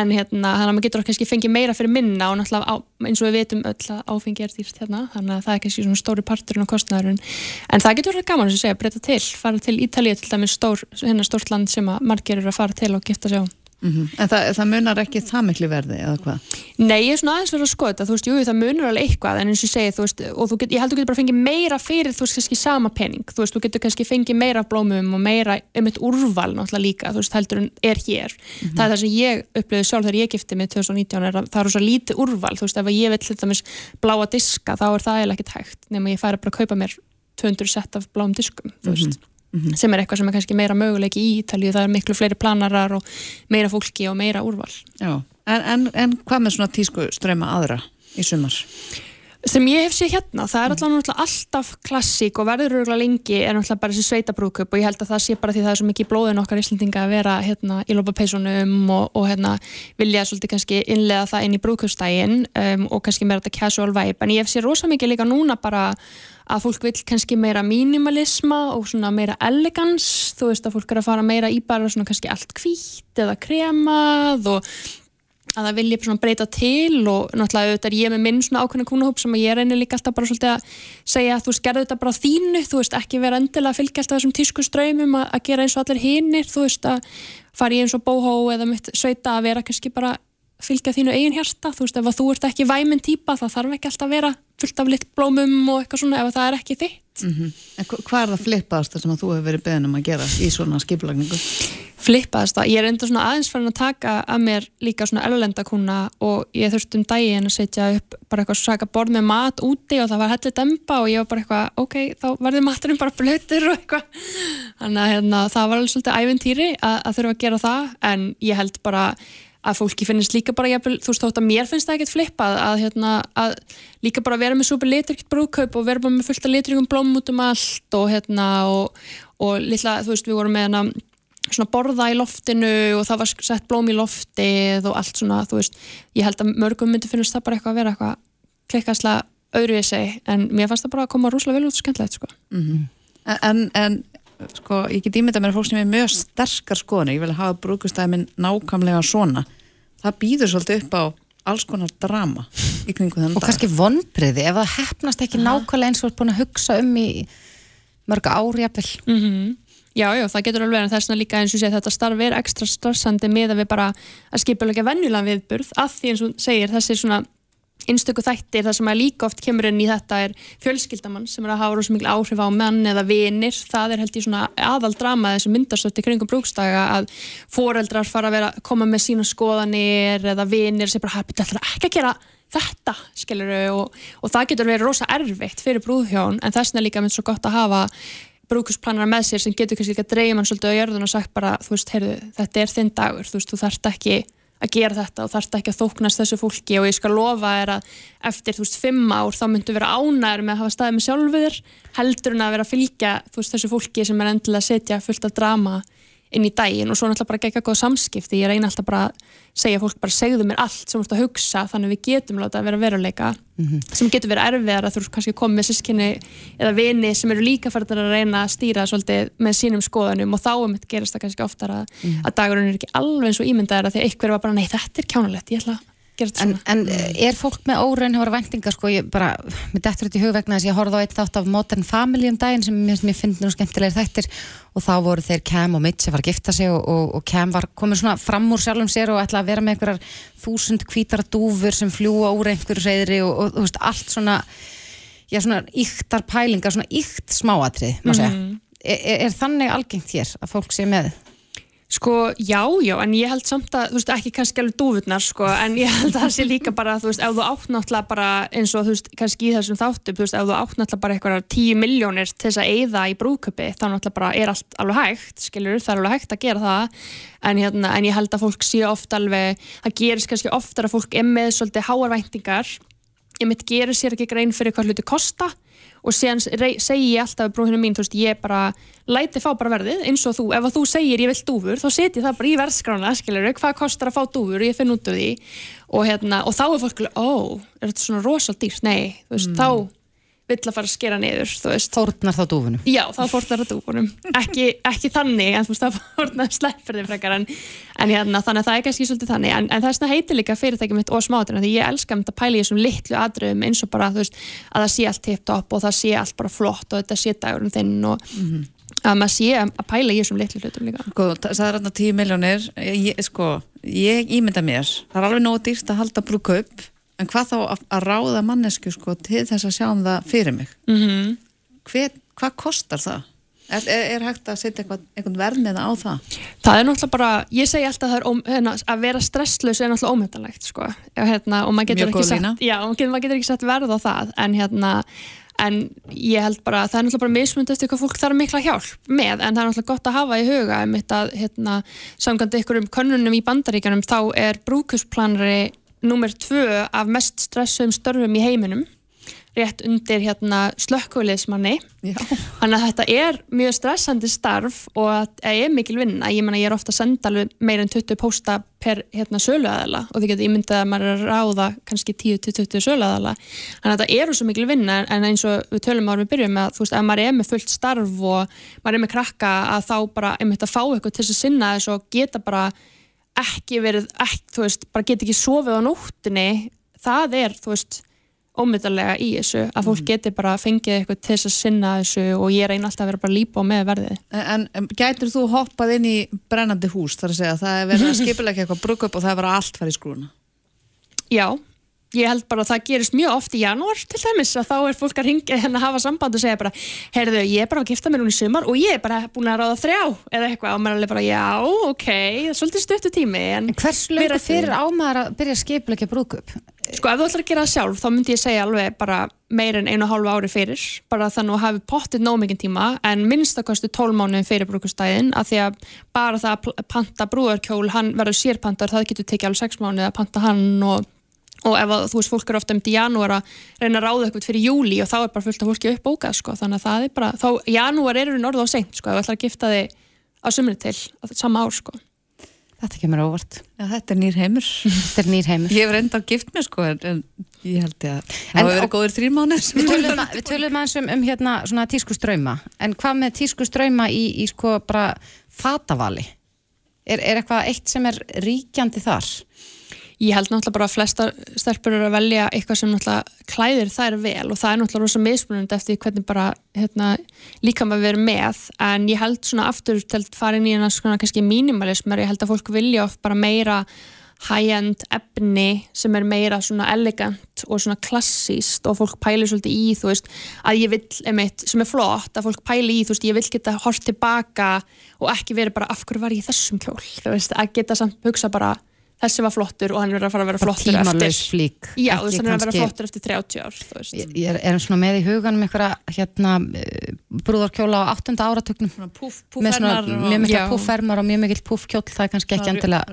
en hérna þannig að maður getur kannski fengið meira fyrir minna og náttúrulega á, eins og við vitum öll að áfengi er dýrt hérna, þannig að það er kannski svona stóri parturinn og kostnæðurinn, en það getur verið gaman sem segja, breyta til, fara til Ítalíu til dæmis stór, hérna stórt land sem að margir eru að fara til og gifta sig á. En það, það munar ekki það miklu verði eða hvað? Nei, ég er svona aðeins verið að skoða þú veist, jú, það munur alveg eitthvað, en eins og ég segi, þú veist, og þú get, ég held að þú getur bara fengið meira fyrir, þú veist, kannski sama pening, þú veist, þú getur kannski fengið meira blómum og meira um eitt úrval náttúrulega líka, þú veist, heldur en er hér. Það er það sem ég upplöði sjálf þegar ég gifti mig 2019, er að það eru svo lítið úrval, þú veist, ef ég vil til dæmis bláa diska, þá er það eiginlega ekkert hægt, nema ég færi bara að kaupa mér 200 sett af bláum diskum, þú veist sem er eitthvað sem er kannski meira möguleiki í Ítalíu, það er miklu fleiri planarar og meira fólki og meira úrval. En, en, en hvað með svona tísku ströma aðra í sumar? Sem ég hef séð hérna, það er alltaf alltaf klassík og verður örgulega lengi er náttúrulega bara þessi sveitabrúkup og ég held að það sé bara því það er svo mikið í blóðin okkar íslendinga að vera hérna í lópapeisunum og, og hérna vilja svolítið kannski innlega það inn í brúkupstægin um, og kannski meira þetta casual vibe. En ég hef séð rosa mikið líka núna bara að fólk vil kannski meira minimalisma og svona meira elegance þú veist að fólk er að fara meira í bara svona kannski allt hvítt eða kremað og að það vilja svona breyta til og náttúrulega auðvitað er ég með minn svona ákveðna kúnahóp sem ég reynir líka alltaf bara svolítið að segja að þú veist gerðu þetta bara þínu, þú veist ekki vera endilega að fylgja alltaf þessum tísku ströymum að, gera eins og allir hinnir, þú veist að fara í eins og bóhó eða mitt sveita að vera kannski bara fylgja þínu eigin hjarta, þú veist ef að þú ert ekki væminn típa það þarf ekki alltaf að vera fullt af lit blómum og eitthvað svona ef að það er ekki þitt Mm hva- hvað er það flippaðasta sem að þú hefur verið beðin um að gera í svona skipulagningu? Flippaðast það, ég er enda svona aðeins farin að taka að mér líka svona erlendakúna og ég þurfti um daginn að setja upp bara eitthvað svaka borð með mat úti og það var hellið demba og ég var bara eitthvað ok, þá verður maturinn bara blöytur og eitthvað. Þannig að hérna, það var alveg svolítið æventýri að, að þurfa að gera það en ég held bara að fólki finnst líka bara jafnvel, þú veist þótt að mér finnst það ekkert flippað að, hérna, að líka bara vera með súper liturkitt brúðkaup og vera bara með fullt af liturkum blóm út um allt og hérna og, og litla, þú veist, við vorum með hérna svona borða í loftinu og það var sett blóm í loftið og allt svona, þú veist, ég held að mörgum myndi finnst það bara eitthvað að vera eitthvað klikkastlega öðru ég segi, en mér fannst það bara að koma rúslega vel út og skemmtilegt, sko. Mhm. en, en sko, ég get ímynda mér að fólk sem er mjög sterkar skoðanir, ég vil hafa brúkustæði minn nákvæmlega svona það býður svolítið upp á alls konar drama í kringu þennan og kannski vonbriði ef það hefnast ekki nákvæmlega eins og er búin að hugsa um í mörg mm -hmm. Já, já, það getur alveg en það er svona líka eins og sé þetta starf er ekstra stressandi með að við bara að skipa ekki venjulega viðburð. Að því eins og segir þessi svona einstöku þættir þar sem að líka oft kemur inn í þetta er fjölskyldamann sem er að hafa rosa mikil áhrif á menn eða vinir. Það er held ég svona aðal drama þessi myndastötti kringum brúkstæga að foreldrar fara að vera koma með sína skoðanir eða vinir sem bara hafa byrjað ekki að gera þetta? Skiluru og, og það getur verið rosa erfitt fyrir brúðhjón en þess vegna líka mynd svo gott að hafa brúkusplanar með sér sem getur kannski ekki að dreyja mann svolítið á jörðun og sagt bara, þú veist, heyrðu, þetta er þinn dagur, þú veist, þú þarft ekki að gera þetta og þarft ekki að þóknast þessu fólki og ég skal lofa þér að eftir, þú veist, fimm ár þá myndu vera ánæður með að hafa staðið með sjálfuður heldur en að vera að fylgja, þú veist, þessu fólki sem er endilega að setja fullt af drama inn í daginn og svo náttúrulega bara gegja góða samskipti ég reyna alltaf bara að segja fólk bara segðu mér allt sem þú ert að hugsa þannig við getum láta að vera veruleika Mhm. sem getur verið erfiðar að þú kannski komið sískinni eða vini sem eru líka færðar að reyna að stýra svolítið með sínum skoðanum og þá um þetta gerist það kannski oftar að, Mhm. að dagurinn er ekki alveg eins og ímyndaðar að því að ykkur var bara nei þetta er kjánulegt, ég ætla að þetta En, en er fólk með óraunhjóra væntingar? Sko, ég bara, mér dettur þetta í hugvegna þess að ég horfði á eitt þátt af Modern Family um daginn sem mér, finnst nú skemmtilegir þættir og þá voru þeir Cam og Mitch að fara að gifta sig og, og, og Cam var komið svona fram úr sjálfum sér og ætla að vera með einhverjar þúsund hvítar dúfur sem fljúa úr einhverju reyðri og, og þú veist, allt svona já, svona yktar pælingar, svona ykt smáatrið, má segja. Mhm. er, er, er þannig algengt hér að fólk sé með Sko, já, já, en ég held samt að, þú veist, ekki kannski alveg dúfurnar, sko, en ég held að það sé líka bara, þú veist, ef þú átt náttúrulega bara eins og, þú veist, kannski í þessum þáttum, þú veist, ef þú átt náttúrulega bara eitthvað tíu miljónir til þess að eyða í brúðköpi, þá náttúrulega bara er allt alveg hægt, skilur, það er alveg hægt að gera það, en hérna, en ég held að fólk sé oft alveg, það gerist kannski oftar að fólk er með svolítið háarvæntingar, ég mitt gerir sér ekki grein fyrir hvað hluti kosta og síðan rey- segi ég alltaf við brúðinu mín, þú veist, ég bara læti fá bara verðið, eins og þú, ef að þú segir ég vil dúfur, þá setjum það bara í verðskrána skilur, hvað kostar að fá dúfur, ég finn út úr því og hérna, og þá er fólk ó, er þetta svona rosal dýrt, nei veist, Mm. Þá vill að fara að skera niður. Fórnar þá dúfunum. Já, þá fórnar það dúfunum. Ekki, ekki þannig, en þú veist, þá fórnar sleppur þið frekar en, en hérna, þannig að það er kannski svolítið þannig, en, en það er svona heitir líka fyrirtækjum mitt og smátina, því ég elska mitt að pæla í þessum litlu atriðum eins og bara, veist, að það sé allt tipptopp og það sé allt bara flott og þetta sé dagurum þinn og að maður sé að pæla í þessum litlu hlutum líka. Sko, það er þarna 10 miljónir ég, sko, ég ímynda mér það en hvað þá að, að ráða mannesku sko, til þess að sjá um það fyrir mig mm -hmm. Hver, hvað kostar það? Er, er, er hægt að setja eitthvað, eitthvað verð með það á það? Það er náttúrulega bara, ég segi alltaf að, óm, hérna, að vera stresslaus er náttúrulega ómyndanlegt sko. hérna, og maður getur, maður getur, ekki sett verð á það en, hérna, en ég held bara að það er náttúrulega bara mismund eftir hvað fólk þarf mikla hjálp með en það er náttúrulega gott að hafa í huga einmitt að hérna, samkvæmt ykkur um könnunum í bandaríkanum þá er brúkusplanari nummer tvö af mest stressum störfum í heiminum rétt undir hérna slökkuliðsmanni þannig að þetta er mjög stressandi starf og að það er mikil vinna. Ég, mena, ég er ofta að senda alveg meir en 20 pósta per hérna, söluaðala og þið getur ímyndað að maður er að ráða kannski 10-20 söluaðala þannig að þetta eru svo mikil vinna en eins og við tölum ára við byrjum með að þú veist að maður er með fullt starf og maður er með krakka að þá bara einmitt að fá eitthvað til þess að sinna þess og geta bara ekki verið, ekki, þú veist, bara geta ekki sofið á nóttinni það er, þú veist ómyndarlega í þessu, að fólk geti bara fengið eitthvað til þess að sinna þessu og ég reyna alltaf að vera bara lípa á með verðið. En, en gætur þú hoppað inn í brennandi hús þar að segja? Að það er verið að skipilega eitthvað brúkaup og það er bara allt farið í skrúna? Já, ég held bara að það gerist mjög oft í janúar til dæmis að þá er fólk að ringja hérna að hafa samband og segja bara, heyrðu, ég er bara að gifta mér núna í sumar og ég er bara búin að ráða þrjá eða eitthvað og maður er alveg bara, já, ok það er svolítið stuttu tími en Hversu löngu fyrir ámaður að byrja að skipleggja brúðkaup? Sko ef þú ætlar að gera það sjálf þá myndi ég segja alveg bara meir en einu og hálfu ári fyrir bara þannig að hafi pottið nóg mikið tíma en minnstakostu 12 mánuðin fyrir brúkustæðin að því að bara það að panta brúðarkjól, hann verður sérpantar það getur tekið alveg 6 mánuði að panta hann og, og ef að, þú veist fólk er ofta um í janúar að reyna að ráða eitthvað fyrir júli og þá er bara fullt af fólki uppbókað sko þannig að það er bara, þá janúar er orðið á seint sko ef þú ætlar að gifta þig á sumri til á sama ár sko Þetta kemur óvart. Já, þetta er nýr heimur. Þetta er nýr heimur. Ég hef reyndar gift mér sko, en, en ég held ég að það hafa verið góður þrýr mánuð. Við tölum, við tölum aðeins um, um hérna svona tískuströyma en hvað með tískuströyma í, í sko bara er, er er? Ég held náttúrulega bara að flesta stelpur eru að velja eitthvað sem náttúrulega klæðir þær vel og það er náttúrulega rosa mismunandi eftir hvernig bara hérna, líka maður verið með en ég held svona aftur til að fara inn í hérna svona kannski minimalism ég held að fólk vilja oft bara meira high-end efni sem er meira svona elegant og svona klassíst og fólk pælir svolítið í þú veist að ég vill, einmitt, sem er flott að fólk pæli í, þú veist, ég vill geta hort tilbaka og ekki verið bara af hverju var ég þessum kjól, þú veist, að geta samt hugsa bara þessi var flottur og hann er að fara að vera flottur eftir flík, já, þú veist, hann er að vera flottur eftir 30 ár. Ég, ég er, er svona með í huganum einhverja hérna eh, brúðarkjóla á áttunda áratugnum puff, með svona og- mjög mikil Já. púffermar og mjög mikil púffkjóll það er kannski ekki endilega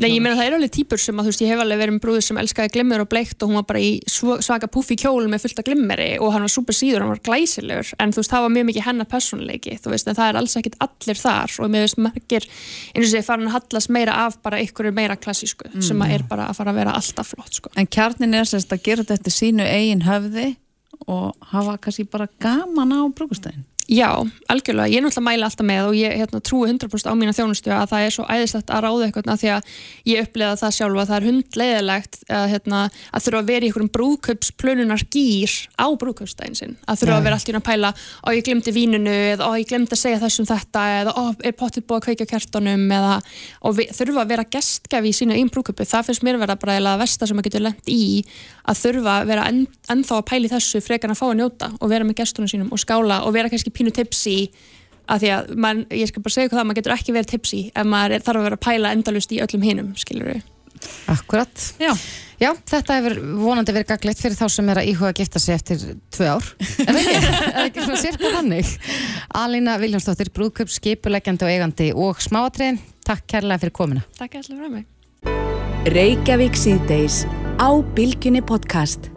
Nei, ég meina það eru alveg típur sem að þú veist, ég hef alveg verið með brúður sem elskaði glimmer og bleikt og hún var bara í svo- svaka puffi kjól með fullt af glimmeri og hann var super síður, hann var glæsilegur en þú veist, það var mjög mikið hennar personleiki þú veist, en það er alls ekkit allir þar og mér veist margir, eins og sé, farin að hallast meira af bara ykkur meira klassísku sem að Mm. er bara að fara að vera alltaf flott sko. En kjarnin er sérst að gera þetta eftir sínu eigin höfði og hafa kannski bara gaman á brúkustæðin. Já, algjörlega, ég er náttúrulega mæla alltaf með og ég hérna, trúi 100% á mína þjónustu að það er svo æðislegt að ráða eitthvað því að ég upplega það sjálfa að það er hundleiðilegt að, hérna, að þurfa að vera í einhverjum brúðkaupsplununar gýr á brúðkaupstæðin sinn. Að þurfa Já. að vera allt í hún að pæla ó ég glemdi vínunu eða ó ég glemdi að segja þessum þetta eða ó er pottið búið að kveikja á kertunum eða og við, þurfa að vera gestgafi í sínu einn brúðkaupi, það finnst mér vera bara að versta sem maður getur lent í að þurfa að vera enn, ennþá að pæli þessu en pínu tipsi að því að man, ég skal bara segja ykkur það maður getur ekki verið tipsi ef maður er, þarf að vera að pæla endalust í öllum hinum skilur við Akkurat. Já. Já, þetta hefur vonandi verið gaglegt fyrir þá sem er að íhuga að gifta sig eftir tvö ár. Það ekki? er ekki svona sirka þannig? Alína Viljánsdóttir, brúðkaup, skipuleggjandi og eigandi og smáatriðin. Takk kærlega fyrir komina. Takk allir fyrir mig Reykjavík síðdeis á Bylgjunni podcast